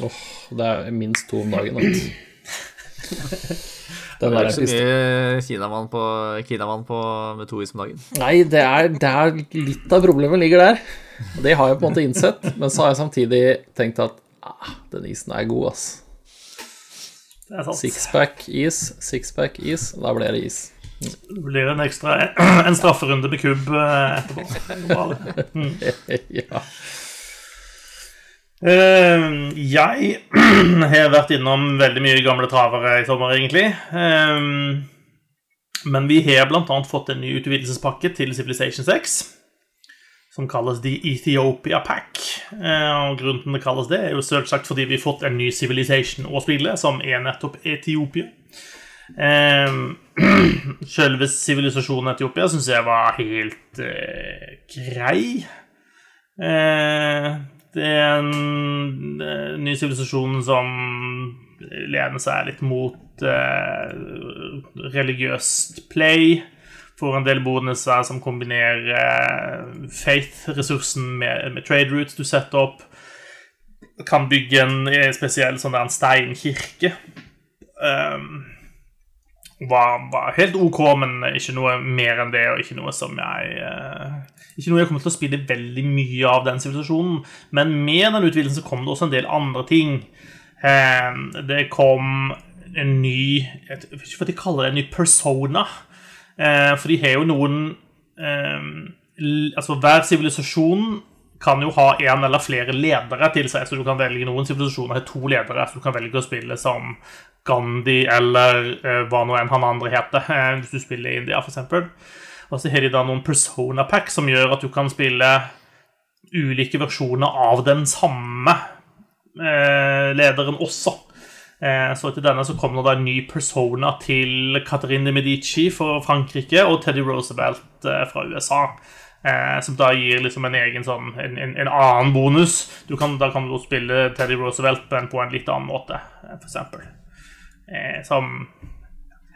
Åh, det er minst to om dagen. Den Det er ikke så mye kinamann på, kinamann på med to is om dagen. Nei, det er, det er litt av problemet ligger der. Det har jeg på en måte innsett, men så har jeg samtidig tenkt at ah, den isen er god, ass. Det er sant. Sixpack is, sixpack is, da blir det is. Det blir en ekstra En strafferunde med kubb eh, etterpå. Det. ja. Uh, jeg har vært innom veldig mye gamle travere i sommer, egentlig. Eh, men vi har annet fått en ny utvidelsespakke til Civilization 6. Som kalles The Ethiopia Pack. Uh, og Grunnen til det kalles det, er jo selvsagt fordi vi har fått en ny Civilization å spille, som er nettopp Etiopia. Eh, Sjølve sivilisasjonen Etiopia syns jeg var helt eh, grei. Eh, det er en eh, ny sivilisasjon som lener seg litt mot eh, religiøst play. Får en del bonuser som kombinerer eh, faith-ressursen med, med trade routes du setter opp. Kan bygge en spesiell sånn der en steinkirke. Um, var, var helt OK, men ikke noe mer enn det, og ikke noe som jeg eh, Ikke noe jeg kommer til å spille veldig mye av den sivilisasjonen. Men med den utvidelsen så kom det også en del andre ting. Eh, det kom en ny Jeg vet ikke hva de kaller det, en ny persona. Eh, for de har jo noen Altså, hver sivilisasjon kan jo ha en eller flere ledere til seg, så du kan velge noen sivilisasjoner har to ledere, så du kan velge å spille som Gandhi eller uh, hva nå enn han andre heter, uh, hvis du spiller i India, f.eks. Og så har de da noen persona pack som gjør at du kan spille ulike versjoner av den samme uh, lederen også. Så til denne så kom det da en ny persona til Catherine de Medici for Frankrike og Teddy Roosevelt fra USA. Som da gir liksom en egen sånn en, en, en annen bonus. Kan, da kan du spille Teddy Roosevelt på en litt annen måte, f.eks. Eh, som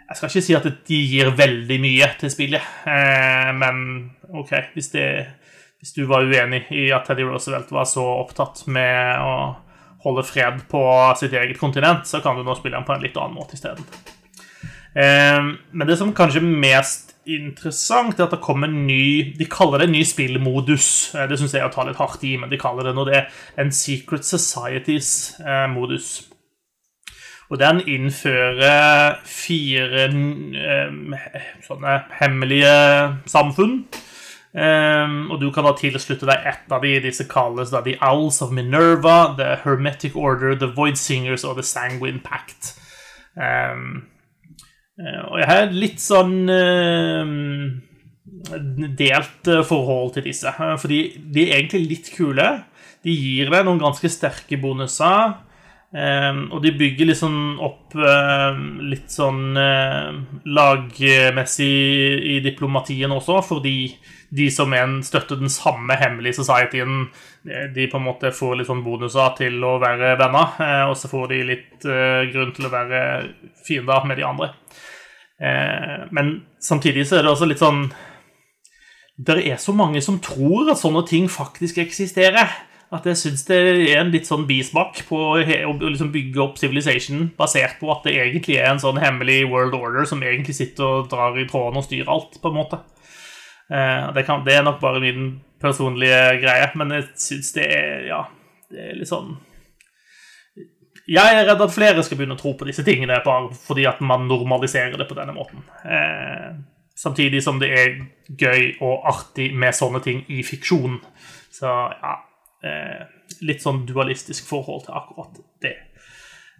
Jeg skal ikke si at de gir veldig mye til spillet, eh, men OK, hvis, det, hvis du var uenig i at Teddy Roosevelt var så opptatt med å holde fred på sitt eget kontinent, så kan du nå spille den på en litt annen måte isteden. Eh, men det som kanskje er mest interessant, er at det kommer en ny De kaller det en ny spillmodus. Eh, Det syns jeg er å ta litt hardt i, men de kaller det nå det en Secret Societies-modus. Og den innfører fire eh, sånne hemmelige samfunn. Um, og du kan da tilslutte deg ett av de. Disse kalles da The Owls of Minerva, The Hermetic Order, The Void Singers og The Sanguine Pact. Um, og jeg har litt sånn um, delt eh, forhold til disse. Fordi de er egentlig litt kule. De gir deg noen ganske sterke bonuser. Um, og de bygger liksom opp litt sånn eh, lagmessig i diplomatien også, fordi de som en, støtter den samme hemmelige societyen, eh, de på en måte får litt sånn bonuser til å være venner, eh, og så får de litt eh, grunn til å være fiender med de andre. Men samtidig så er det også litt sånn Det er så mange som tror at sånne ting faktisk eksisterer. At jeg syns det er en litt sånn bismak på å liksom bygge opp Civilization basert på at det egentlig er en sånn hemmelig world order som egentlig sitter og drar i tråden og styrer alt, på en måte. Eh, det, kan, det er nok bare min personlige greie, men jeg syns det er Ja, det er litt sånn jeg er redd at flere skal begynne å tro på disse tingene bare fordi at man normaliserer det på denne måten. Eh, samtidig som det er gøy og artig med sånne ting i fiksjon. Så ja eh, Litt sånn dualistisk forhold til akkurat det.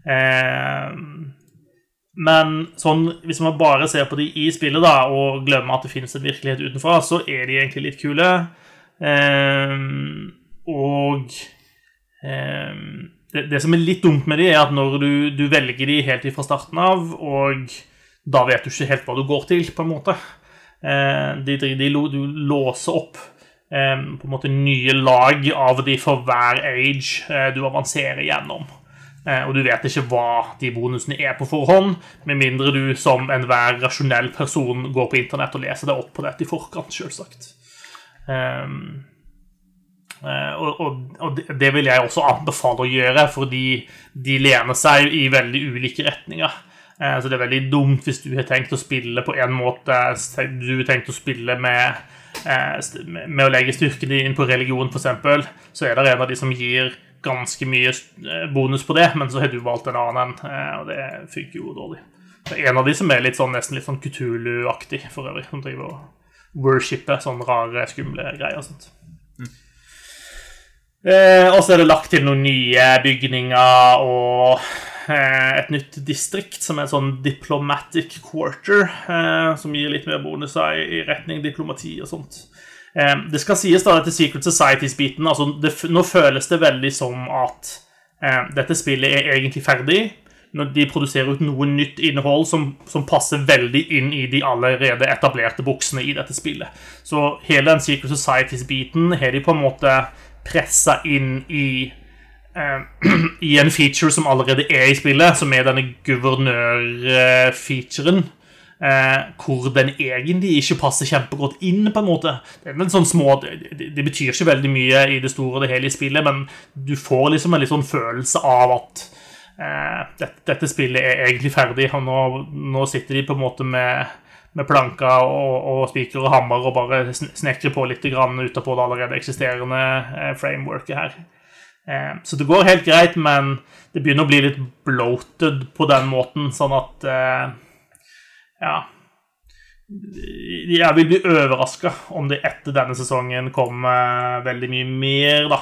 Eh, men sånn, hvis man bare ser på de i spillet da, og glemmer at det finnes en virkelighet utenfra, så er de egentlig litt kule. Eh, og eh, det, det, som er litt dumt med de, er at når du, du velger de helt fra starten av, og da vet du ikke helt hva du går til, på en måte. Eh, de, de, de, du låser opp på en måte nye lag av de for hver age eh, du avanserer gjennom. Eh, og du vet ikke hva de bonusene er på forhånd, med mindre du som enhver rasjonell person går på internett og leser deg opp på dette i forkant, selvsagt. Um, Eh, og, og, det vil jeg også anbefale å gjøre, fordi de lener seg i veldig ulike retninger. Så det er veldig dumt hvis du har tenkt å spille på en måte Du har tenkt å spille med, med å legge styrken din på religion, f.eks., så er det en av de som gir ganske mye bonus på det, men så har du valgt en annen en, og det funker jo dårlig. Det er en av de som er litt sånn, nesten litt sånn Kutulu-aktig, for øvrig, som driver og worshiper sånne rare, skumle greier og sånt. Eh, og så er det lagt til noen nye bygninger og eh, et nytt distrikt som er en sånn diplomatic quarter, eh, som gir litt mer bonuser i, retning diplomati og sånt. Eh, det skal sies da til Secret Societies-biten altså Nå føles det veldig som at eh, dette spillet er egentlig ferdig. Når de produserer ut noe nytt innhold som, som passer veldig inn i de allerede etablerte buksene i dette spillet. Så hele den Secret Societies-biten har de på en måte pressa inn i I en feature som allerede er i spillet, som er denne guvernør-featuren. Uh, hvor den egentlig ikke passer kjempegodt inn. på en måte Det, en sånn små, det, betyr ikke veldig mye i det store og det hele i spillet, men du får liksom en litt sånn følelse av at uh, dette, dette, spillet er egentlig ferdig. Og nå, nå sitter de på en måte med med planker og, og spiker og hammer og bare snekre på litt utapå det allerede eksisterende eh, frameworket her. Eh, så det går helt greit, men det begynner å bli litt bloated på den måten, sånn at eh, Ja. Jeg vil bli overraska om det etter denne sesongen kommer veldig mye mer, da.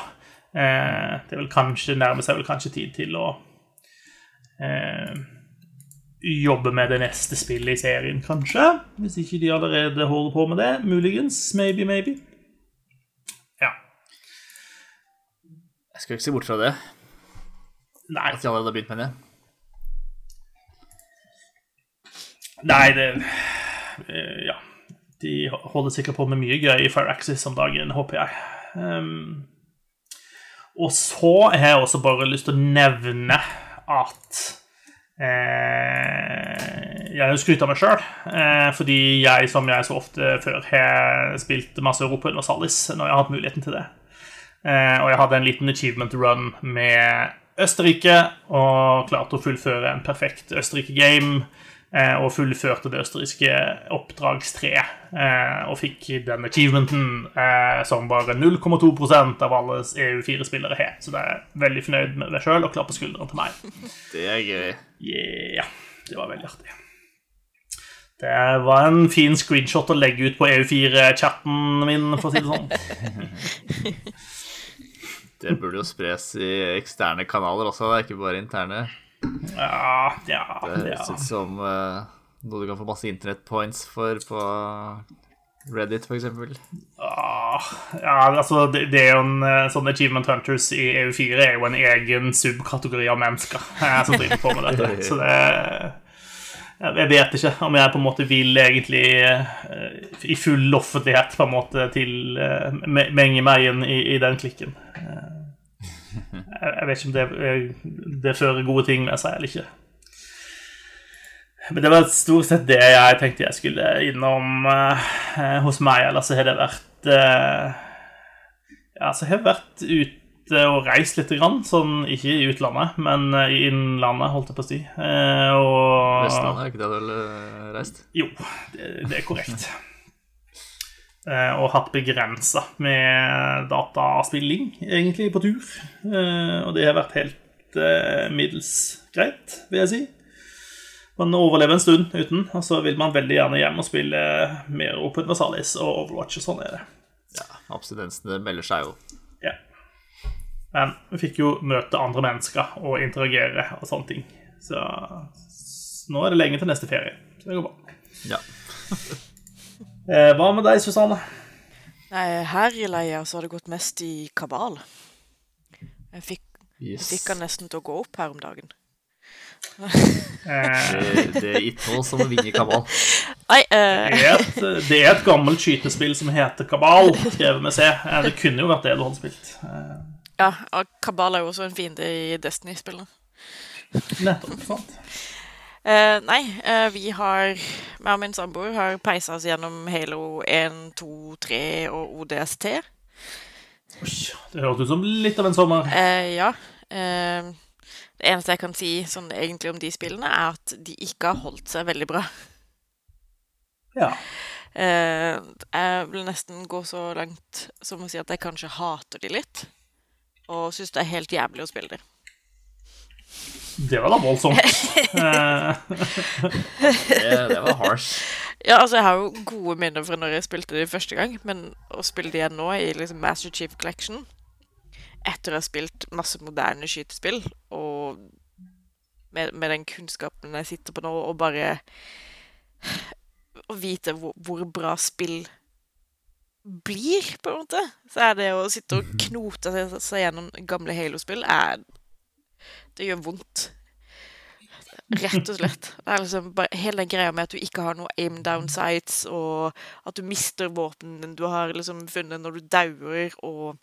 Det vil kanskje nærme seg vel kanskje tid til å jobbe med det neste spillet i serien, kanskje. Hvis ikke de allerede holder på med det. Muligens. Maybe, maybe. Jeg skal ikke se bort fra det. Nei. At de allerede har begynt med det. Nei, det eh, Ja. De holder sikkert på med mye gøy i Fire Axis om dagen, håper jeg. Um, og så har jeg også bare lyst til å nevne at Eh, jeg skryter av meg sjøl, eh, fordi jeg, som jeg så ofte før, har spilt masse Europa Universalis når jeg har hatt muligheten til det. Eh, og jeg hadde en liten achievement run med Østerrike og klarte å fullføre en perfekt Østerrike-game. Eh, og fullførte det østerrikske oppdragstreet. Eh, og fikk den achievementen eh, som bare 0,2% av alle EU4-spillere har. Så det er veldig fornøyd med det sjøl og klapp på skulderen til meg. Det er gøy. Yeah, det var veldig artig. Det var en fin screenshot å legge ut på EU4-chatten min, for å si det sånn. det burde jo spres i eksterne kanaler også, ikke bare interne. Ja, ja Det høres ut som uh, noe du kan få masse internettpoints for på Reddit, f.eks. Ah, ja, altså, det, det, er jo en eh, sånn Achievement Hunters i EU4 er jo en egen subkategori av mennesker eh, som driver på med dette. Så det Jeg vet ikke om jeg på en måte vil egentlig i full offentlighet på en måte til menge meg inn i, i den klikken. Jeg vet ikke om det, det fører gode ting med seg eller ikke. Men det var stort sett det jeg tenkte jeg skulle innom hos meg. Eller så har det vært Ja, så har jeg vært ute og reist litt, grann, sånn ikke i utlandet, men i innlandet, holdt jeg på å si. Uh, og Vestlandet, er ikke det du har reist? Jo, det, det er korrekt. Eh, og hatt begrensa med dataspilling, egentlig, på tur. Eh, og det har vært helt eh, middels greit, vil jeg si. Man overlever en stund uten, og så vil man veldig gjerne hjem og spille mer Open Versalis og Overwatch, og sånn er det. Ja, abstinensene melder seg jo. Ja. Men vi fikk jo møte andre mennesker og interagere og sånne ting. Så så nå er det lenge til neste ferie. Så det går bra. Ja. Eh, hva med deg, Susanne? Nei, her i leia så har det gått mest i kabal. Jeg fikk, jeg fikk han nesten til å gå opp her om dagen. Eh, Det, det er ikke noe som å vinne kabal. Nei, eh, det, er et, det er et gammelt skytespill som heter Kabal, skrevet med C. Det kunne jo vært det du hadde spilt. Ja, og kabal er jo også en fiende i Destiny-spillene. nettopp. sant? Eh, nei, eh, vi har meg og min samboer har peisa oss gjennom Halo 1, 2, 3 og ODST. Oi, det hørtes ut som litt av en sommer. Eh, ja. Eh, det eneste jeg kan si sånn egentlig om de spillene, er at de ikke har holdt seg veldig bra. Ja. Eh, jeg vil nesten gå så langt som å si at jeg kanskje hater de litt. Og syns det er helt jævlig å spille det. Det var da voldsomt. Eh, Det, det var harsh. Ja, altså, jeg har jo gode minner fra når jeg spilte det første gang, men å spille det igjen nå i liksom Master Chief Collection etter å ha spilt masse moderne skytespill, og med, med den kunnskapen jeg sitter på nå, og bare å vite hvor, hvor bra spill blir, på en måte, så er det å sitte og knote seg, seg gjennom gamle Halo-spill Det gjør vondt. Rett og slett. Det er liksom bare hele den greia med at du ikke har noe aim down sights, og at du mister våpnene du har liksom funnet når du dauer, og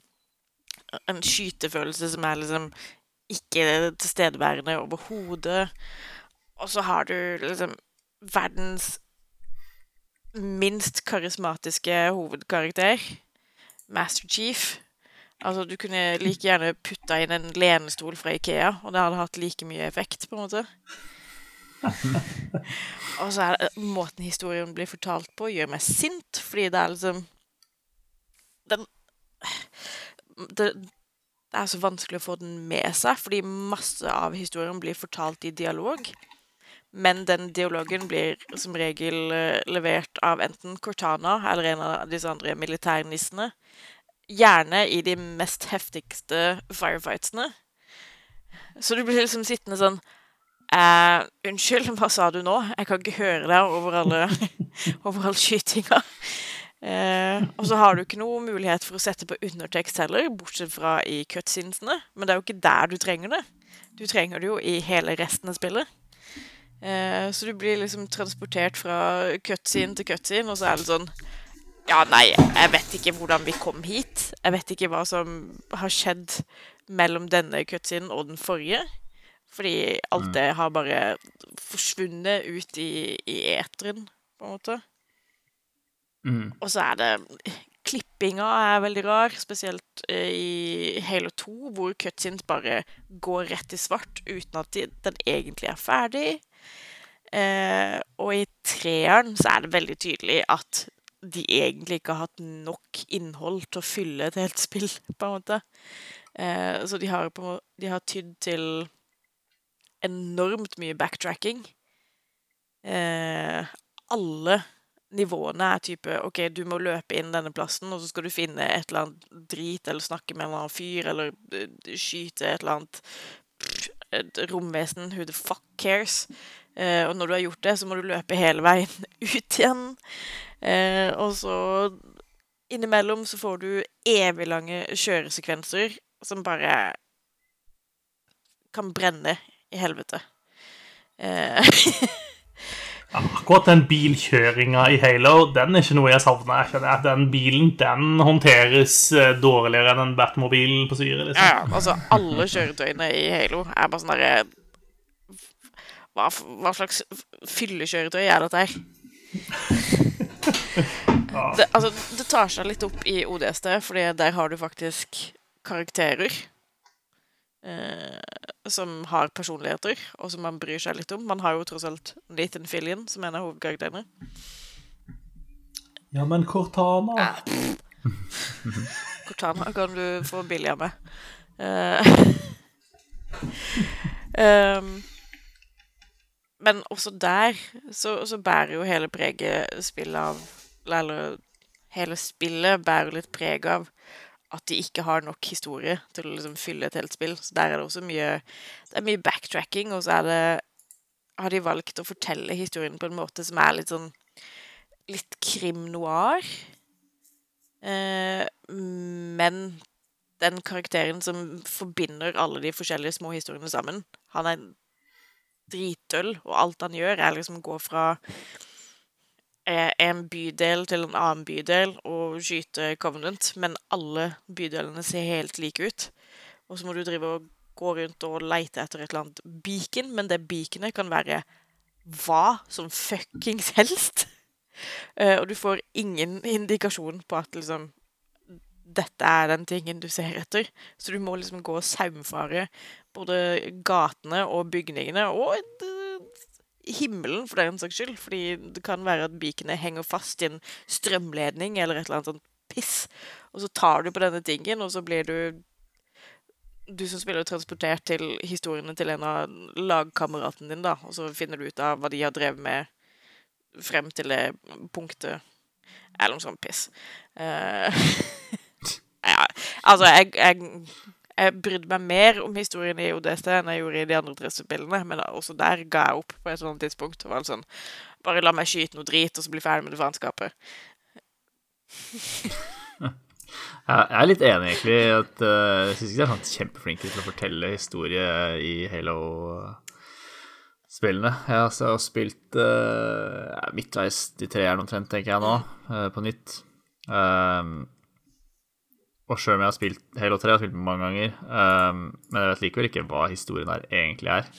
en skytefølelse som er liksom ikke tilstedeværende overhodet. Og så har du liksom verdens minst karismatiske hovedkarakter, Master Chief. Altså, du kunne like gjerne putta inn en lenestol fra Ikea, og det hadde hatt like mye effekt, på en måte. og så er det måten historien blir fortalt på, gjør meg sint, fordi det er liksom Den det, det er så vanskelig å få den med seg, fordi masse av historien blir fortalt i dialog. Men den dialogen blir som regel eh, levert av enten Cortana eller en av disse andre militærnissene. Gjerne i de mest heftigste firefightsene. Så du blir liksom sittende sånn eh, Unnskyld, hva sa du nå? Jeg kan ikke høre deg over alle over all skytinga. Eh, og så har du ikke noe mulighet for å sette på undertekst heller, bortsett fra i cutscenesene. Men det er jo ikke der du trenger det. Du trenger det jo i hele resten av spillet. Eh, så du blir liksom transportert fra cutscene til cutscene, og så er det sånn Ja, nei, jeg vet ikke hvordan vi kom hit. Jeg vet ikke hva som har skjedd mellom denne cutscenen og den forrige. Fordi alt det har bare forsvunnet ut i, i eteren, på en måte. Mm. Og så er det Klippinga er veldig rar, spesielt eh, i Halo 2, hvor cutscenes bare går rett i svart uten at de, den egentlig er ferdig. Eh, og i treeren så er det veldig tydelig at de egentlig ikke har hatt nok innhold til å fylle et helt spill, på en måte. Eh, så de har, på, de har tydd til enormt mye backtracking. Eh, alle nivåene er type OK, du må løpe inn denne plassen, og så skal du finne et eller annet drit, eller snakke med en eller annen fyr, eller eh, skyte et eller annet pff, et romvesen. Who the fuck cares? Eh, og når du har gjort det, så må du løpe hele veien ut igjen. Eh, og så innimellom så får du evig lange kjøresekvenser som bare kan brenne i helvete. Eh, Akkurat den bilkjøringa i Halo, den er ikke noe jeg savner. Jeg Den bilen den håndteres dårligere enn den Batmobilen på syre. Liksom. ja, altså alle kjøretøyene i Halo er bare sånn derre hva, hva slags fyllekjøretøy er dette her? Det, altså, det tar seg litt opp i ODST, fordi der har du faktisk karakterer eh, som har personligheter, og som man bryr seg litt om. Man har jo tross alt Nathan Fillian som en av hovedkarakterene. Ja, men Cortana Cortana kan du få billig av meg. Eh, um, men også der så, så bærer jo hele preget spillet av Eller hele spillet bærer litt preg av at de ikke har nok historie til å liksom fylle et helt spill. Så der er det også mye Det er mye backtracking, og så er det har de valgt å fortelle historien på en måte som er litt sånn Litt krim noir. Eh, men den karakteren som forbinder alle de forskjellige små historiene sammen, han er dritdøll, og alt han gjør, er liksom gå fra eh, en bydel til en annen bydel og skyte Covenant, men alle bydelene ser helt like ut. Og så må du drive og gå rundt og leite etter et eller annet beacon, men det beaconet kan være hva som fuckings helst. Uh, og du får ingen indikasjon på at liksom dette er den tingen du ser etter. Så du må liksom gå og saumfare både gatene og bygningene og uh, himmelen, for den saks skyld. Fordi det kan være at bikene henger fast i en strømledning eller et eller annet sånt piss. Og så tar du på denne tingen, og så blir du du som spiller transportert til historiene til en av lagkameratene dine, da, og så finner du ut av hva de har drevet med frem til det punktet Eller noe sånt piss. Uh, ja, altså, jeg, jeg, jeg brydde meg mer om historien i ODST enn jeg gjorde i de andre tre spillene, men også der ga jeg opp på et sånt tidspunkt. og var sånn, Bare la meg skyte noe drit, og så bli ferdig med det faenskapet. Jeg er litt enig, egentlig. at uh, Jeg syns ikke de er sånn kjempeflinke til å fortelle historie i Halo-spillene. Jeg har spilt uh, midtveis de tre er omtrent, tenker jeg nå, uh, på nytt. Um, og sjøl om jeg har spilt Halo 3, jeg har spilt mange ganger, um, men jeg vet likevel ikke hva historien her egentlig er.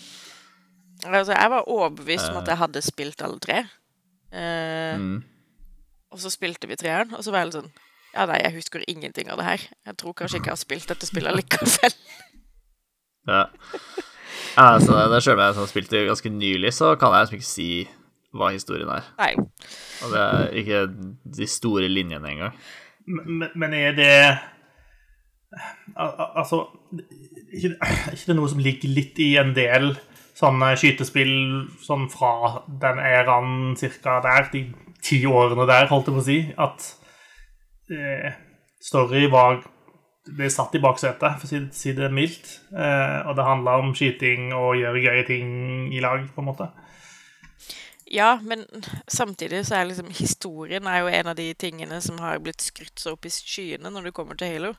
Altså, jeg var overbevist om at jeg hadde spilt alle tre. Mm. Og så spilte vi treeren, og så var jeg litt sånn ja, nei, jeg husker ingenting av det her. Jeg tror kanskje ikke jeg har spilt dette spillet likevel. ja. Altså, det selv om jeg har spilt det ganske nylig, så kan jeg liksom ikke si hva historien er. Nei. Og det er ikke de store linjene engang. Men, men er det Altså ikke, ikke det noe som ligger litt i en del sånne skytespill sånn fra den æraen cirka der, de ti årene der, holdt jeg på å si, at eh, story var ble satt i baksetet, for å si det mildt. Eh, og det handla om skyting og gjøre gøye ting i lag, på en måte. Ja, men samtidig så er liksom historien er jo en av de tingene som har blitt skrytt så opp i skyene når det kommer til Halo.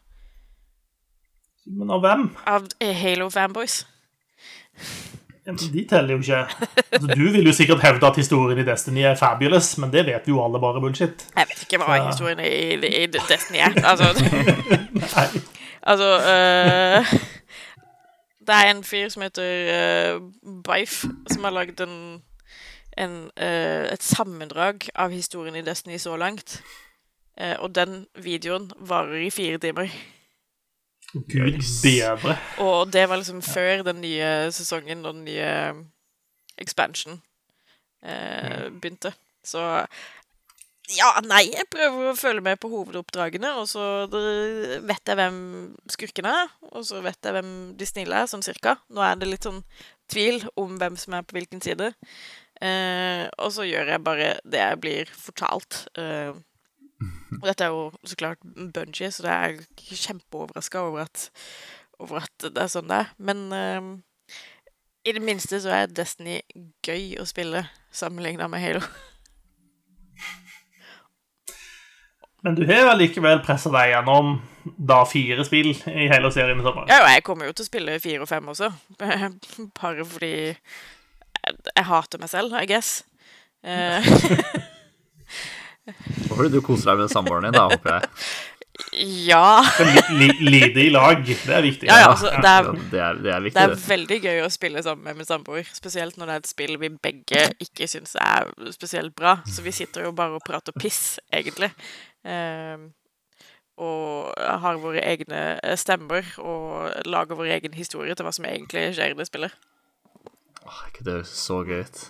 Men av hvem? Av Halo-fanboys. De teller jo ikke. Altså, du vil jo sikkert hevde at historien i Destiny er fabulous, men det vet jo alle bare bullshit. Jeg vet ikke hva så... historien i, i, Destiny er. Altså, altså uh, Det er en fyr som heter uh, Bife, som har lagd en, en uh, et sammendrag av historien i Destiny så langt. og den videoen varer i fire timer. Gud bedre. Og det var liksom før den nye sesongen og den nye expansion eh, begynte. Så ja, nei, jeg prøver å følge med på hovedoppdragene, og så vet jeg hvem skurkene er, og så vet jeg hvem de snille er, sånn cirka. Nå er det litt sånn tvil om hvem som er på hvilken side. Eh, og så gjør jeg bare det jeg blir fortalt. Eh, og dette er jo så klart Bungie, så det er kjempeoverraska over, over, at det er sånn det er. Men uh, i det minste så er Destiny gøy å spille sammenligna med Halo. Men du har allikevel pressa deg gjennom da fire spill i Halo-serien i sommer? Ja, og jeg kommer jo til å spille fire og fem også. Bare fordi jeg hater meg selv, I guess. Uh, Håper du koser deg med samboeren din, da, håper jeg. Ja. Lide i lag, det er viktig. Ja, ja, altså, det, er, det, er, det, er, viktig. Det er veldig gøy å spille sammen med min samboer. Spesielt når det er et spill vi begge ikke syns er spesielt bra. Så vi sitter jo bare og prater piss, egentlig. Um, og har våre egne stemmer og lager vår egen historie til hva som egentlig skjer i det spillet. Åh, ikke det høres så gøy ut.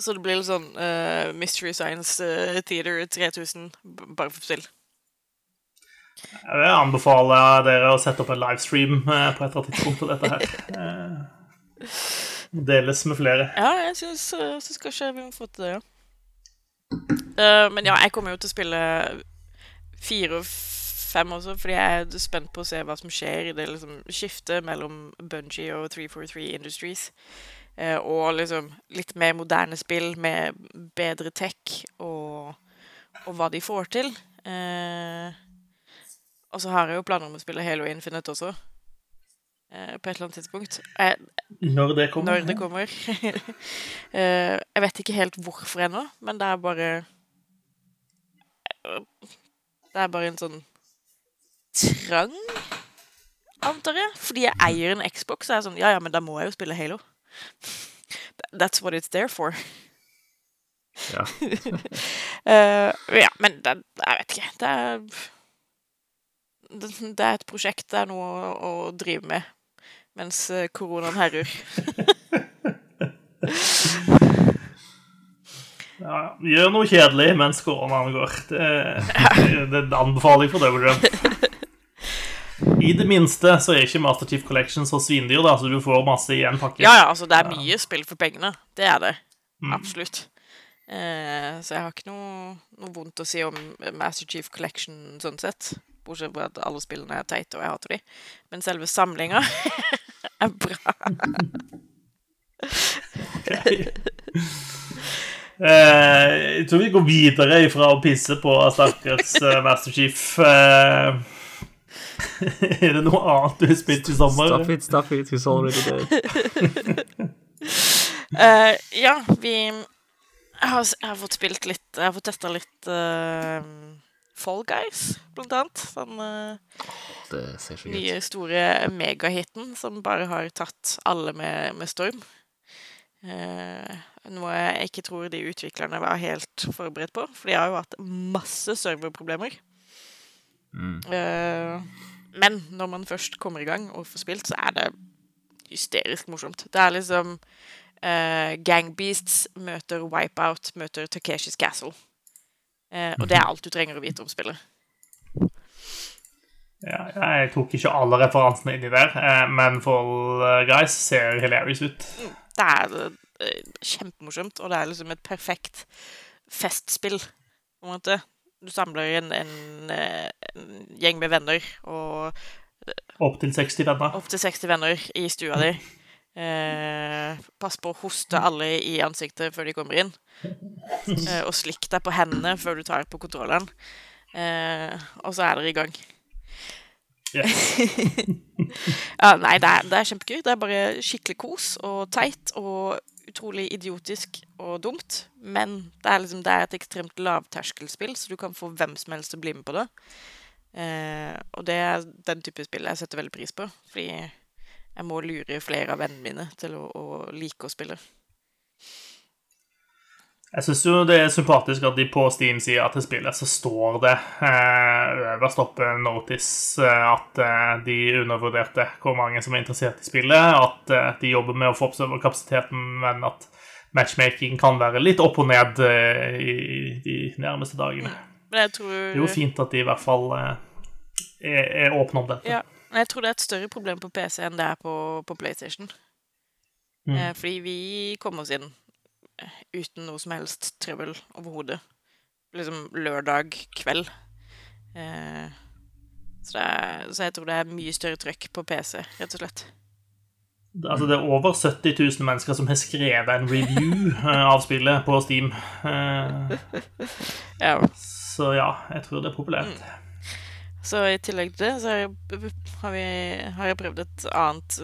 Så det blir litt sånn uh, Mystery Science uh, Theater 3000 bare for spill. Jeg vil anbefale dere å sette opp en livestream eh, på et eller annet tidspunkt på dette her. Deles med flere. Ja, jeg syns, kanskje vi må få til det, ja. Men ja, jeg kommer jo til å spille fire og fem også, fordi jeg er spent på å se hva som skjer i det liksom, skiftet mellom Bungie og 343 Industries. Eh, og liksom litt mer moderne spill med bedre tech og, og hva de får til. Eh, og så har jeg jo planer om å spille Halo Infinite også. eh, på et eller annet tidspunkt. Eh, Når det kommer. når det kommer. Eh, jeg vet ikke helt hvorfor ennå, men det er bare Det er bare en sånn trang, antar jeg. Fordi jeg eier en Xbox, så er jeg sånn Ja, ja, men da må jeg jo spille Halo. That's what it's there for. Ja. uh, ja, men det, jeg vet ikke. Det er det, det er et prosjekt, det er noe å, å drive med mens eh, koronaen herjer. Ja, gjør noe kjedelig mens koronaen går. Det, det er en anbefaling for WM. I det minste så er ikke Master Chief Collection så svindyr, da, så du får masse i en pakke. Ja, ja, altså, det er mye spill for pengene. Det er det. Absolutt. Eh, så jeg har ikke noe, noe vondt å si om Master Chief Collection sånn sett. Bortsett fra at alle spillene er teite, og jeg hater de. Men selve samlinga er bra. Eh, jeg tror vi går videre ifra å pisse på stakkars eh, Master Chief. Eh, er det noe annet du har spilt i sommer? Stop it, stop it, he's already dead. uh, ja, vi har, jeg har fått spilt litt Jeg har fått testa litt uh, Fall Guys, blant annet. Den uh, Det ser så gøy ut. nye, store megahiten som bare har tatt alle med, med storm. Uh, noe jeg ikke tror de utviklerne var helt forberedt på, for de har jo hatt masse serverproblemer. Eh, men når man først kommer i gang og får spilt, så er det hysterisk morsomt. Det er liksom uh, Gangbeasts møter Wipeout møter Takeshis Castle. Uh, og det er alt du trenger å vite om spillet. Ja, jeg tok ikke alle referansene inni der, eh, men for Guys ser hilarious ut. Det er eh, kjempemorsomt, og det er liksom et perfekt festspill, på en måte. Du samler en, en, eh, en gjeng med venner, og Opptil 60 venner. opptil 60 venner i stua di. Eh, pass på å hoste alle i ansiktet før de kommer inn. Eh, og slikk deg på hendene før du tar på kontrolleren. Eh, og så er dere i gang. Yes. Ja, nei, det er, det er kjempegøy. Det er bare skikkelig kos og teit og utrolig idiotisk og dumt. Men det er, liksom, det er et ekstremt lavterskelspill, så du kan få hvem som helst til å bli med på det. Eh, og det er den type spill jeg setter veldig pris på, fordi jeg må lure flere av vennene mine til å, å like å spille. Jeg syns jo det er sympatisk at de på Steam-sida til spillet så står det eh, øverst oppe notice eh, at eh, de undervurderte hvor mange som er interessert i spillet, at eh, de jobber med å få opp serverkapasiteten, men at matchmaking kan være litt opp og ned eh, i de nærmeste dagene. Tror Det er jo fint at de i hvert fall eh, er, er åpne om dette. Ja, men jeg tror det er et større problem på PC enn det er på, på PlayStation. Mm. Eh, fordi vi kom oss inn uten noe som helst trøbbel overhodet. Liksom lørdag kveld. Eh, så, er, så jeg tror det er mye større trøkk på PC, rett og slett. Altså, det er over 70 000 mennesker som har skrevet en review eh, av spillet på Steam. Eh, Ja. så ja, jeg tror det er populært. Så i tillegg til det, så har vi, har jeg prøvd et annet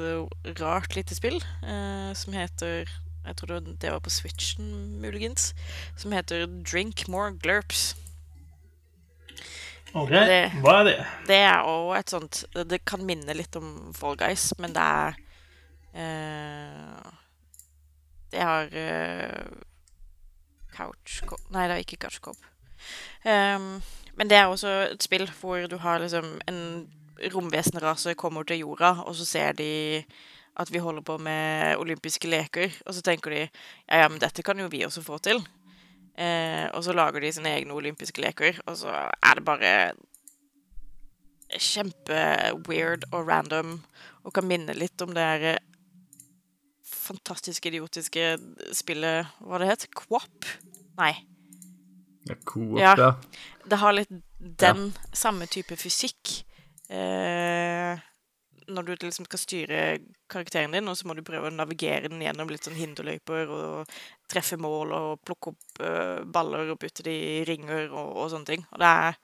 rart lite spill eh, som heter Jeg tror det, var på Switchen, muligens. Som heter Drink More Glurps. Ok, Det- hva er det? Det er òg et sånt Det kan minne litt om Fall Guys, men det er eh, Det har eh, Couch Co- Nei, det er ikke Couch cop. Um, men det er også et spill hvor du har liksom en romvesenrase kommer til jorda, og så ser de at vi holder på med olympiske leker, og så tenker de ja, ja, men dette kan jo vi også få til. Eh, og så lager de sine egne olympiske leker, og så er det bare kjempe-weird og random, og kan minne litt om det her eh, fantastisk idiotiske spillet Hva det het Quop? Nei. Ja, Coop, Ja. ja. Det har litt den samme type fysikk. Eh, når du liksom skal styre karakteren din, og så må du prøve å navigere den gjennom litt sånn hinderløyper og treffe mål og plukke opp uh, baller og putte de i ringer og, og sånne ting. Og det er,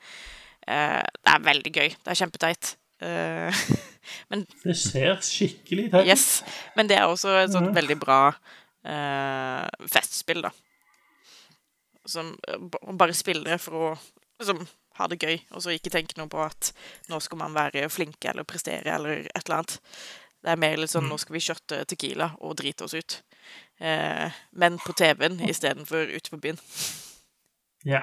uh, det er veldig gøy. Det er kjempeteit. Uh, men Det ser skikkelig teit ut. Yes. Men det er også et sånt veldig bra festspill, da. Som ba- bare spiller for å liksom, ha det gøy, og så ikke tenke noe på at nå skal man være flinke eller prestere eller et eller annet. Det er mer litt sånn nå skal vi kjøtte Tequila og drite oss ut. Eh, men på TV-en istedenfor ute på byen. Ja.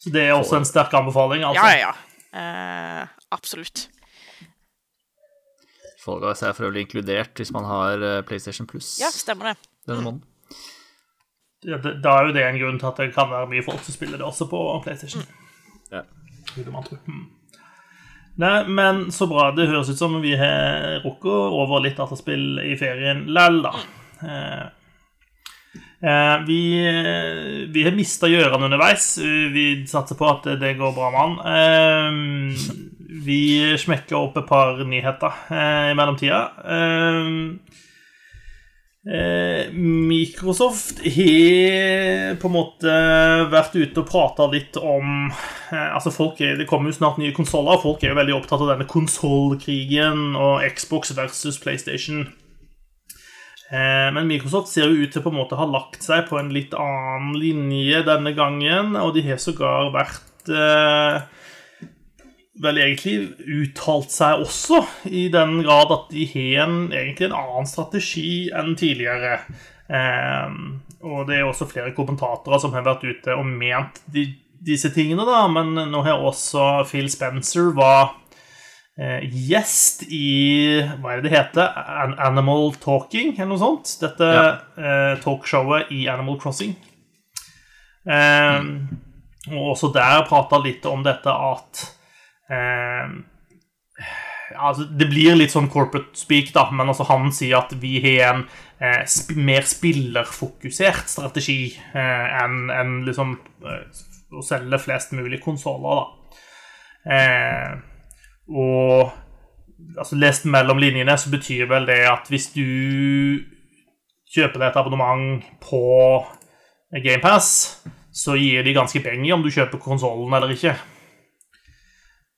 Så det er også en sterk anbefaling, altså. Ja, ja, ja. Eh, absolutt. Fall Guys er for øvrig inkludert hvis man har eh, PlayStation Plus Ja, stemmer det. denne måneden. Da er jo det en grunn til at det kan være mye folk som spiller det også på PlayStation. Ja. Hmm. Nei, men så bra. Det høres ut som vi har rukket over litt dataspill i ferien lell, da. Eh, eh, vi, vi har mista Gjøran underveis. Vi satser på at det går bra med han. Eh, vi smekker opp et par nyheter eh, i mellomtida. Eh, Eh, Microsoft har på en måte vært ute og prata litt om eh, Altså er, Det kommer jo snart nye konsoller, og folk er jo veldig opptatt av denne konsollkrigen og Xbox versus PlayStation. Eh, men Microsoft ser jo ut til på en måte ha lagt seg på en litt annen linje denne gangen, og de har sågar vært eh, vel egentlig uttalt seg også, i den grad at de har en, egentlig en annen strategi enn tidligere. Eh, og det er også flere kommentatorer som har vært ute og ment de, disse tingene, da, men nå har også Phil Spencer var eh, gjest i Hva er det det heter? An Animal Talking, eller noe sånt? Dette Ja. eh, talkshowet i Animal Crossing. Eh, Og også der prata litt om dette at eh, altså, Det blir litt sånn corporate speak, da, men altså han sier at vi har en eh, sp mer spillerfokusert strategi eh, enn en, liksom eh, å selge flest mulig konsoller, da. Eh, og altså, lest mellom linjene så betyr vel det at hvis du kjøper deg et abonnement på GamePass, så gir de ganske penger om du kjøper konsollen eller ikke.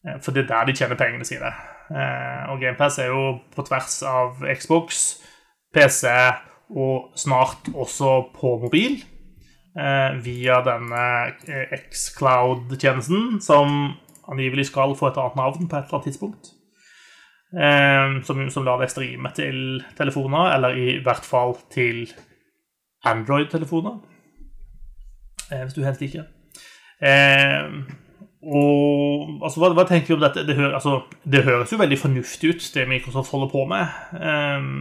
Eh, For det er der de tjener pengene sine. Eh, Og GamePass er jo på tvers av Xbox, PC og snart også på mobil. eh, Via denne Xcloud-tjenesten, som angivelig skal få et annet navn på et eller annet tidspunkt. Som, som lar deg streame til telefoner, eller i hvert fall til Android-telefoner. Hvis du helst ikke. Eh, og altså, hva, hva tenker vi om dette? Det, hø altså, det høres jo veldig fornuftig ut, det Microsoft holder på med. Um...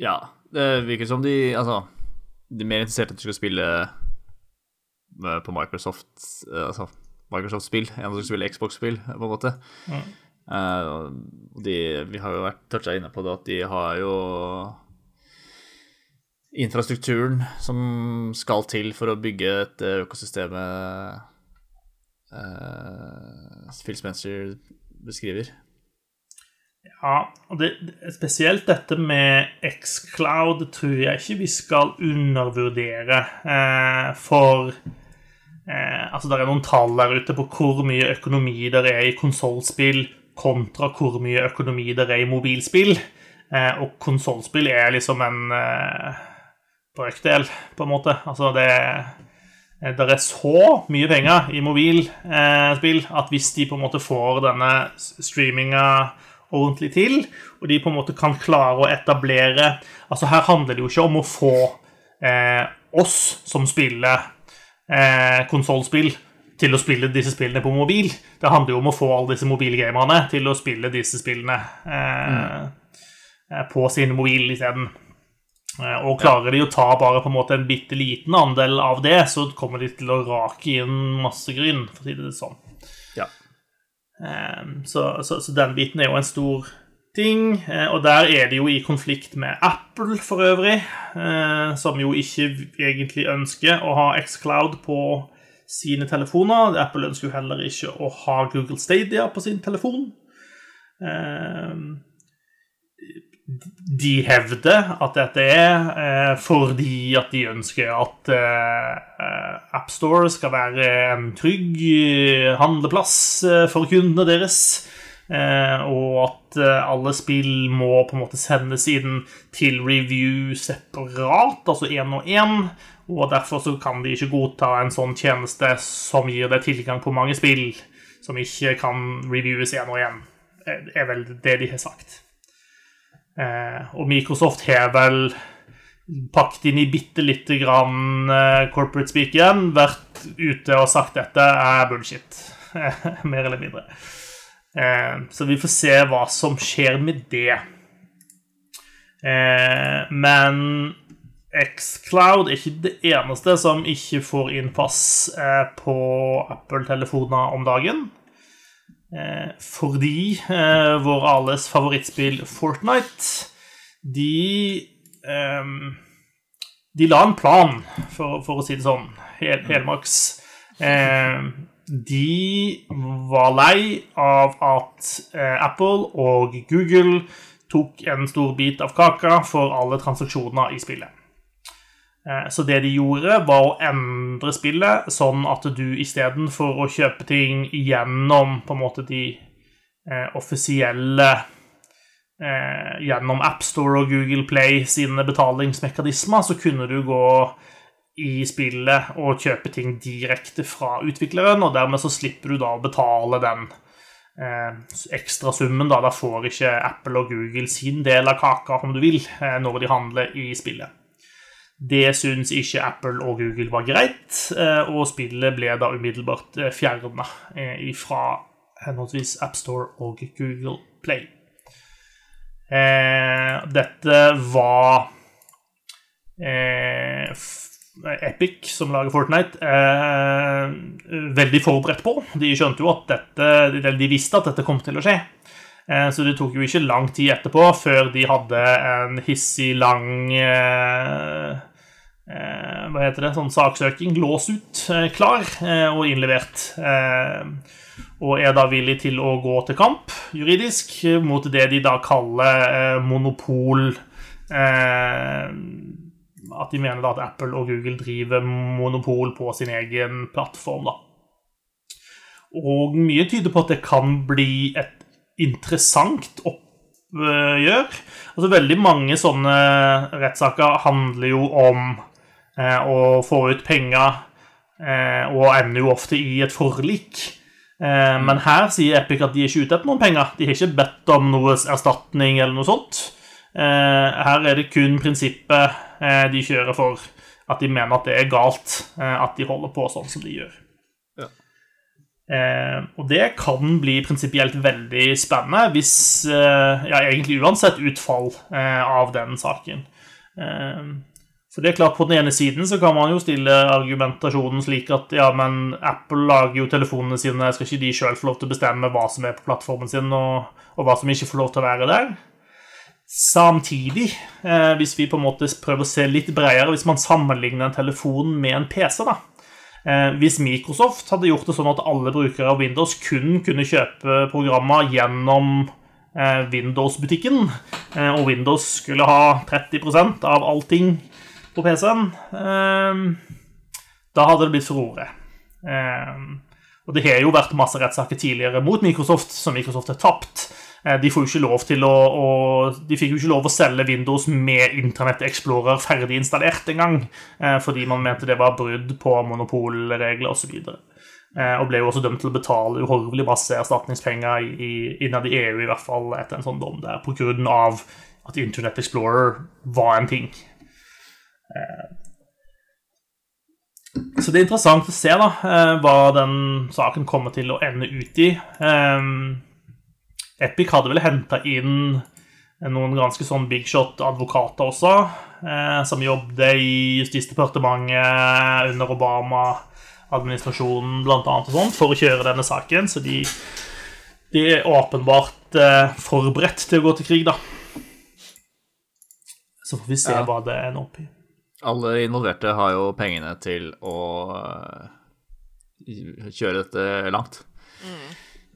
Ja, det virker som de Altså, de er mer interessert i at du skal spille eh, på Microsoft eh, Altså Microsoft-spill enn at du skal spille Xbox-spill, på en måte. Mm. Uh, de, vi har jo vært toucha inne på det at de har jo infrastrukturen som skal til for å bygge et økosystem uh, Phil Spencer beskriver. Ja, og det, spesielt dette med Xcloud tror jeg ikke vi skal undervurdere. Eh, for eh, altså, det er noen tall der ute på hvor mye økonomi det er i konsollspill kontra hvor mye økonomi det er i mobilspill. Eh, og konsollspill er liksom en eh, brøkdel, på en måte. Altså, det eh, det er så mye penger i mobilspill at hvis de på en måte får denne streaminga ordentlig til, og de på en måte kan klare å etablere Altså Her handler det jo ikke om å få eh, oss som spiller eh, konsollspill, til å spille disse spillene på mobil. Det handler jo om å få alle disse mobilgamerne til å spille disse spillene eh, mm. på sin mobil isteden. Eh, Og klarer de å ta bare på en måte en bitte liten andel av det, så kommer de til å rake inn masse gryn, for å si det sånn. Ja. Eh, Så, så, så den biten er jo en stor ting. eh, Og der er de jo i konflikt med Apple for øvrig, eh, som jo ikke egentlig ønsker å ha Xcloud på sine telefoner. Apple ønsker jo heller ikke å ha Google Stadia på sin telefon. Eh, De hevder at dette er eh, fordi at de ønsker at eh, AppStore skal være en trygg eh, handleplass eh, for kundene deres. Eh, og at eh, alle spill må på en måte sendes inn til review separat, altså én og én. Og derfor så kan de ikke godta en sånn tjeneste som gir deg tilgang på mange spill som ikke kan reviewes én og én, er vel det de har sagt. Eh, og Microsoft har vel pakket inn i bitte lite grann eh, corporate speak igjen, vært ute og sagt dette er bullshit. Mer eller mindre. Eh, så vi får se hva som skjer med det. Eh, men Xcloud er ikke det eneste som ikke får innpass eh, på Apple-telefoner om dagen. Eh, fordi eh, vår alles favorittspill Fortnite De eh, De la en plan, for, for å si det sånn, hel, helmaks. Eh, de var lei av at eh, Apple og Google tok en stor bit av kaka for alle transaksjoner i spillet. Eh, Så det de gjorde, var å endre spillet sånn at du istedenfor å kjøpe ting gjennom på en måte de eh, offisielle eh, Gjennom AppStore og Google Play sine betalingsmekanismer, så kunne du gå i spillet og kjøpe ting direkte fra utvikleren, og dermed så slipper du da å betale den eh, ekstrasummen. Da. da får ikke Apple og Google sin del av kaka, om du vil, eh, når de handler i spillet. Det syns ikke Apple og Google var greit, eh, og spillet ble da umiddelbart fjerna fra henholdsvis AppStore og Google Play. Eh, dette var eh, Epic, som lager Fortnite, er veldig forberedt på. De skjønte jo at dette de visste at dette kom til å skje. Eh, så det tok jo ikke lang tid etterpå før de hadde en hissig, lang eh, eh, Hva heter det? Sånn saksøking. Lås ut, eh, klar eh, og innlevert. Eh, og er da villig til å gå til kamp juridisk mot det de da kaller eh, monopol. Eh, at de mener da at Apple og Google driver monopol på sin egen plattform. da. Og mye tyder på at det kan bli et interessant oppgjør. Altså Veldig mange sånne rettssaker handler jo om eh, å få ut penger, eh, og ender jo ofte i et forlik. Eh, men her sier Epic at de er ikke ute etter noen penger. De har ikke bedt om noe erstatning eller noe sånt. Eh, her er det kun prinsippet eh, de kjører for at de mener at det er galt at de holder på sånn som de gjør. Ja. Eh, og det kan bli prinsipielt veldig spennende hvis Ja, egentlig uansett utfall eh, av den saken. For det er klart, På den ene siden så kan man jo stille argumentasjonen slik at ja, men Apple lager jo telefonene sine, skal ikke de sjøl få lov til å bestemme hva som er på plattformen sin, og, og hva som ikke får lov til å være der? Samtidig, eh, hvis vi på en måte prøver å se litt bredere, hvis man sammenligner en telefon med en PC da, eh, Hvis Microsoft hadde gjort det sånn at alle brukere av Windows kun kunne kjøpe programmer gjennom eh, Windows-butikken, eh, og Windows skulle ha 30% av allting på PC-en, eh, da hadde det blitt furore. Eh, og det har jo vært masse rettssaker tidligere mot Microsoft som Microsoft har tapt. Eh, De, får ikke lov til å, å, de fikk jo ikke lov å selge Windows med Internett Explorer ferdig installert engang, eh, fordi man mente det var brudd på monopolregler osv. Og ble jo også dømt til å betale uhorvelig masse erstatningspenger i, innad i EU, i hvert fall etter en sånn dom der, pga. at Internett Explorer var en ting. Eh, Så det er interessant å se da, eh, hva den saken kommer til å ende ut i. Eh, Epic hadde vel henta inn noen ganske sånn big shot-advokater også, som jobbet i Justisdepartementet under Obama-administrasjonen og sånt, for å kjøre denne saken. Så de, de er åpenbart forberedt til å gå til krig, da. Så får vi se hva det ender opp i. Alle involverte har jo pengene til å eh, kjøre dette langt.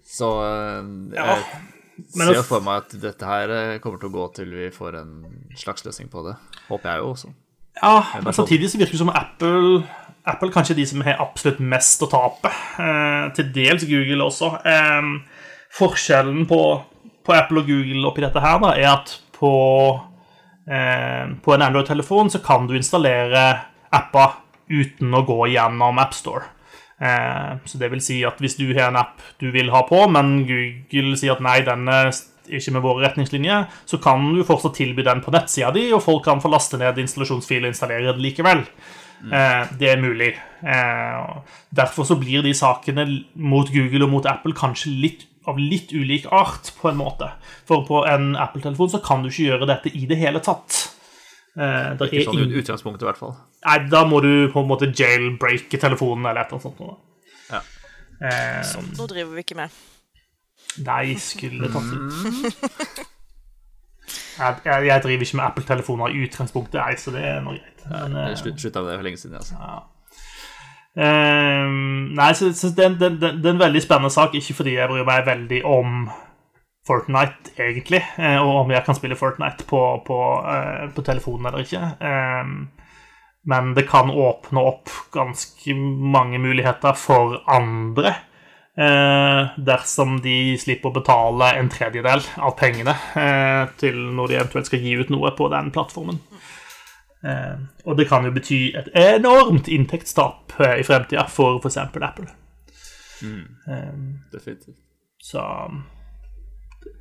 Så jeg Ja, jeg ser jo for meg at dette her eh, kommer til å gå til vi får en slags løsning på det. Håper jeg jo også. Ja, men samtidig så virker det som Apple Apple kanskje er de som har absolutt mest å tape. Eh, til dels Google også. Eh, forskjellen på, på Apple og Google oppi dette her da, er at på, eh, på en Android-telefon så kan du installere apper uten å gå gjennom AppStore. Eh, så det vil si at hvis du har en app du vil ha på, men Google sier at nei, den er ikke med våre retningslinjer, så kan du fortsatt tilby den på nettsida di, og folk kan få laste ned installasjonsfil og installere den likevel. Mm. det er mulig. Eh, derfor så blir de sakene mot Google og mot Apple kanskje litt av litt ulik art, på en måte. For på en Apple-telefon så kan du ikke gjøre dette i det hele tatt. Eh, det Ikke er sånn ingen- utgangspunkt, i hvert fall. Nei, da må du på en måte jailbreake telefonen eller et eller annet sånt. noe. Ja. Eh, Nå driver vi ikke med. nei, skulle tatt ut. Jeg, jeg, jeg driver ikke med Apple-telefoner i utgangspunktet, jeg, så det er noe greit. Men, eh, Jeg slutt- slutta med det for lenge siden. Altså. Eh, nei, så, så det, det, det, det er en veldig spennende sak, ikke fordi jeg bryr meg veldig om Fortnite, egentlig, eh, og om jeg kan spille Fortnite på, på, uh, på telefonen eller ikke. Eh, men det kan åpne opp ganske mange muligheter for andre. Uh, dersom de slipper å betale en tredjedel av pengene uh, til når de eventuelt skal gi ut noe på den plattformen. Eh, og det kan jo bety et enormt inntektstap eh, i fremtida for f.eks. Apple. Mm. Definitivt. så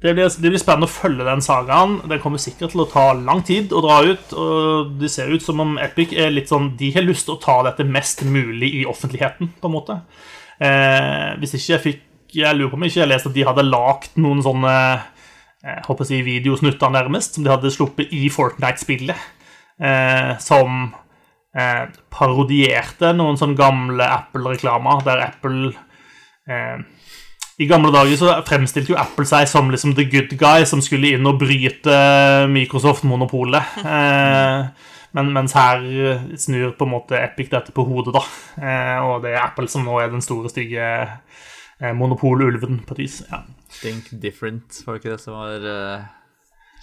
det blir, det blir spennende å følge den sagaen. Den kommer sikkert til å ta lang tid å dra ut. Og det ser ut som om Epic er litt sånn De har lyst til å ta dette mest mulig i offentligheten, på en måte. Eh, hvis ikke jeg fikk Jeg lurer på om ikke jeg leste at de hadde lagd noen sånne jeg håper å si videosnutter, nærmest, som de hadde sluppet i Fortnite-spillet. Eh, som eh, parodierte noen sånne gamle Apple-reklamer, der Apple eh, i gamle dager så fremstilte jo Apple seg som liksom the good guy som skulle inn og bryte Microsoft-monopolet. Eh, men, mens her snur på en måte Epic dette på hodet, da. Eh, og det er Apple som nå er den store, stygge eh, monopolulven, på et vis. Ja. Think different, var det ikke det som var uh,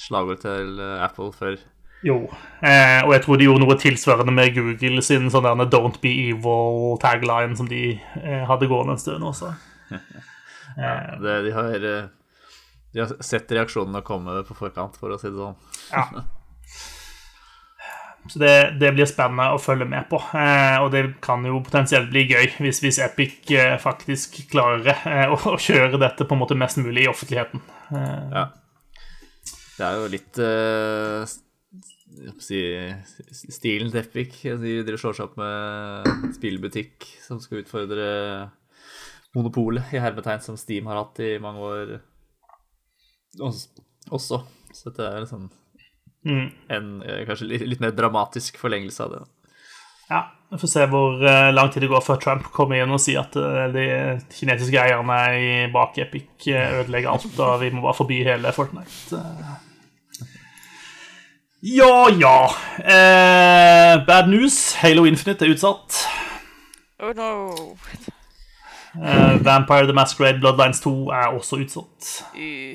slagordet til eh, Apple før? Jo. Eh, og jeg tror de gjorde noe tilsvarende med Google sin sånn der 'Don't be evil'-tagline som de eh, hadde gående en stund også. Det, de, har, eh, de har sett reaksjonene komme på forkant, for å si det sånn. Ja. Så det, det blir spennende å følge med på. Eh, og det kan jo potensielt bli gøy hvis, hvis Epic eh, faktisk klarer eh, å, å kjøre dette på en måte mest mulig i offentligheten. Eh, Ja. Det er jo litt si, stilen til Epic. De, slår seg opp med spillbutikk som skal utfordre monopolet i hermetegn som Steam har hatt i mange år også. Så dette er liksom mm. en eh, kanskje litt, mer dramatisk forlengelse av det. Ja, Vi får se hvor eh, lang tid det går før Trump kommer inn og sier at eh, de kinesiske eierne i bak Epic ødelegger alt, og vi må bare forby hele Fortnite. Ja, ja. Eh, bad news. Halo Infinite er utsatt. Oh no. Eh, Vampire the Masquerade Bloodlines 2 er også utsatt.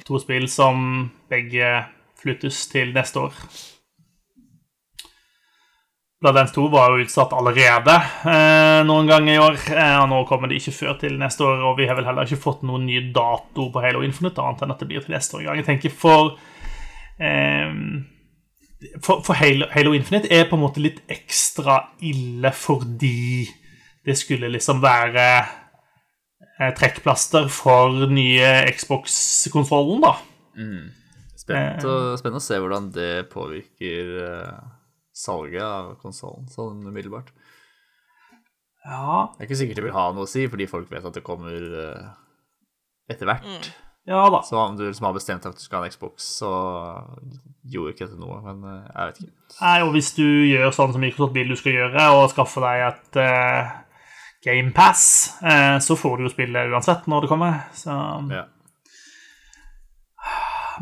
To spill som begge flyttes til neste år. Bloodlines 2 var jo utsatt allerede eh, noen ganger i år, eh, og nå kommer det ikke før til neste år. Og vi har vel heller ikke fått noen ny dato på Halo Infinite, annet enn at det blir til neste år. Jeg tenker for eh, For, for Halo, Halo Infinite er på en måte litt ekstra ille fordi det skulle liksom være eh, trekkplaster for nye Xbox-kontrollen, da. Spent å, spennende å se hvordan det påvirker eh, salget av konsollen sånn umiddelbart. Ja, Det er ikke sikkert det vil ha noe å si, fordi folk vet at det kommer eh, etter hvert. Ja da. Så om du liksom har bestemt at du skal ha en Xbox, så gjorde ikke dette noe. Men eh, jeg vet ikke. Nei, og hvis du gjør sånn som Microsoft vil du skal gjøre, og skaffe deg et uh, GamePass, uh, så får du jo spille uansett når det kommer. Så. Ja.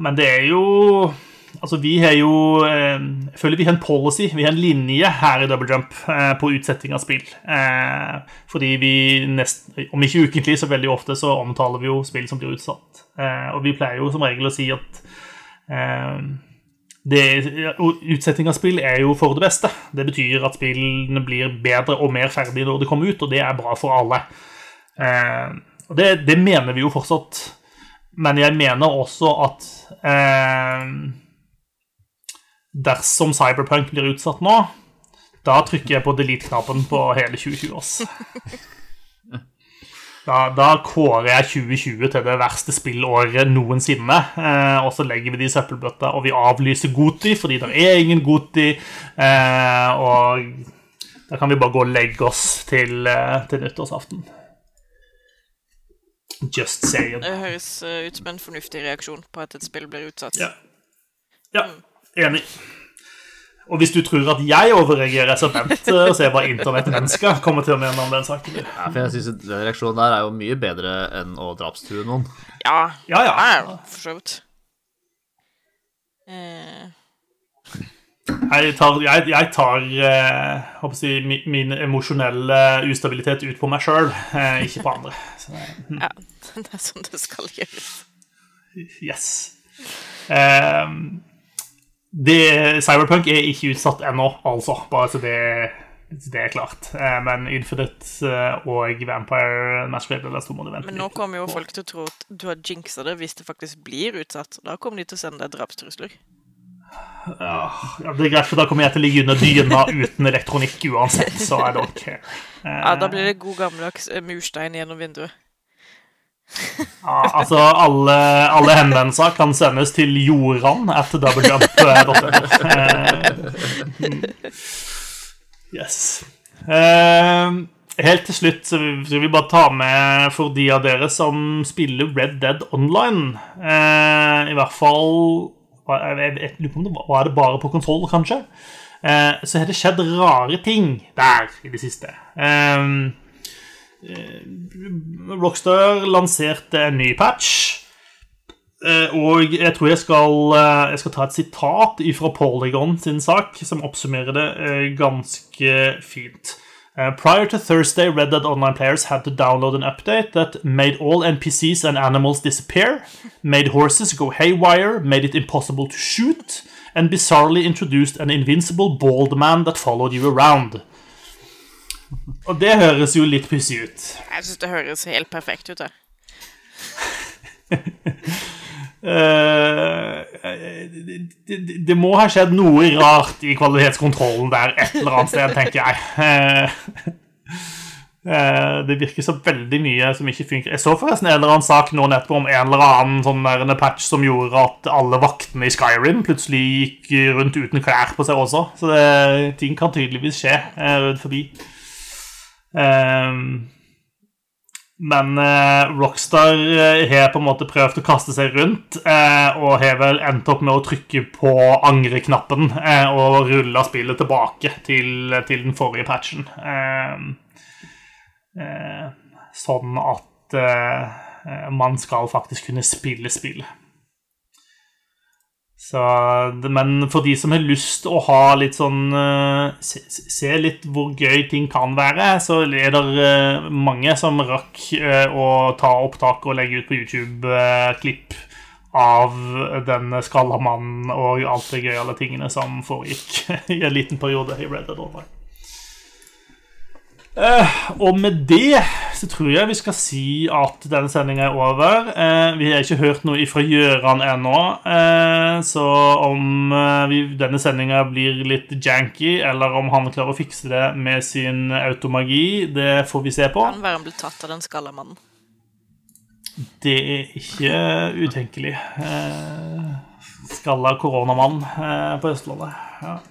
Men det er jo Altså, vi har jo eh, Jeg føler vi har en policy, vi har en linje her i Double Jump eh, på utsetting av spill. Eh, fordi vi nest, om ikke ukentlig, så veldig ofte så omtaler vi jo spill som blir utsatt. Eh, og vi pleier jo som regel å si at eh, det, utsetting av spill er jo for det beste. Det betyr at spillene blir bedre og mer ferdige når de kommer ut, og det er bra for alle. Eh, og det, det mener vi jo fortsatt. Men jeg mener også at dersom Cyberpunk blir utsatt nå, da trykker jeg på delete-knappen på hele 2020. oss. Da, da, kårer jeg 2020 til det verste spillåret noensinne. Eh, og så legger vi det i søppelbøtta, og vi avlyser Goti fordi det er ingen Goti. Eh, og da kan vi bare gå og legge oss til, eh, til nyttårsaften. Just saying. Det høres eh, ut som en fornuftig reaksjon på at et spill blir utsatt. Ja. ja. Enig. Og hvis du tror at jeg overreagerer, så vent og se hva internettmennesker kommer til å mene om den saken. Ja, for jeg synes Den reaksjonen der er jo mye bedre enn å drapstrue noen. Ja, ja, ja. ja for så vidt. Eh. Jeg tar, jeg, jeg tar eh, si, min, min emosjonelle ustabilitet ut på meg sjøl, eh, ikke på andre. Så, hm. Ja, det er sånn det skal gjøres. Yes. Eh, det, Cyberpunk er ikke utsatt ennå, altså. Bare så det, det er klart. Eh, men Infinite eh, og Vampire Masquerade må du vente Men nå kommer jo folk til å tro at du har jinxa det hvis det faktisk blir utsatt. Da kommer de til å sende deg drapstrusler. Ja, det er greit, for da kommer jeg til å ligge under dyna uten elektronikk uansett, så I don't care. Ja, da blir det god gammeldags eh, murstein gjennom vinduet. Ja, altså, alle, alle, henvendelser kan sendes til Joran at doublejump.no. yes. Uh, helt til slutt så vil vi bare ta med for de av dere som spiller Red Dead Online. Uh, I hvert fall jeg, lurer på om det var, det bare på konsoll, kanskje? Så har det skjedd rare ting der i det siste. Eh, Rockstar lanserte en ny patch. Eh, og jeg tror jeg skal, eh, jeg skal ta et sitat fra Polygon sin sak, som oppsummerer det ganske fint. Prior to Thursday, Red Dead Online players had to download an update that made all NPCs and animals disappear, made horses go haywire, made it impossible to shoot, and bizarrely introduced an invincible bald man that followed you around. Og det høres jo litt pussig ut. Jeg syns det høres helt perfekt ut, det. Uh, det, det, det, må ha skjedd noe rart i kvalitetskontrollen der et eller annet sted, tenker jeg. Uh, det virker så veldig mye som ikke funker. Jeg så forresten en eller annen sak nå nettopp om en eller annen sånn patch som gjorde at alle vaktene i Skyrim plutselig gikk rundt uten klær på seg også. Så det, ting kan tydeligvis skje rundt forbi. Ehm, men uh, Rockstar uh, har på en måte prøvd å kaste seg rundt, uh, og har vel endt opp med å trykke på angreknappen og rulle spillet tilbake til, til den forrige patchen. Ehm, sånn at man skal faktisk kunne spille spillet. Så, men for de som har lyst å ha litt sånn uh, se, se, litt hvor gøy ting kan være, så er det uh, mange som rakk uh, å ta opptak og legge ut på YouTube-klipp av denne skalla mannen og alt det gøyale tingene som foregikk i en liten periode i Red Dead Online. Uh, og med det så tror jeg vi skal si at denne sendinga er over. Uh, vi har ikke hørt noe ifra Gjøran ennå, uh, så om vi, denne sendinga blir litt janky, eller om han klarer å fikse det med sin automagi, det får vi se på. Kan være han blir tatt av den skalla mannen. Det er ikke utenkelig. skalla koronamann på Østlandet. Ja.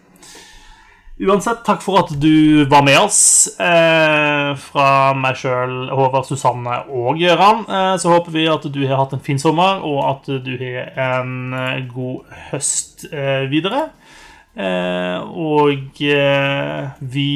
Uansett, takk for at du var med oss. Eh, fra meg sjøl, Håvard, Susanne og Gøran. Eh, så håper vi at du har hatt en fin sommer, og at du har en god høst eh, videre. Eh, og eh, vi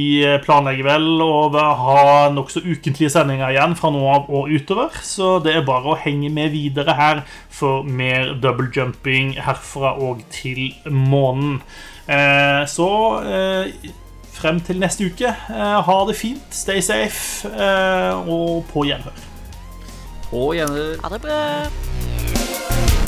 planlegger vel å ha nokså ukentlige sendinger igjen fra nå av og utover. Så det er bare å henge med videre her for mer double jumping herfra og til månen. Eh, så eh, frem til neste uke, eh, ha det fint, stay safe, og på gjenhør. På gjenhør. Ha det bra.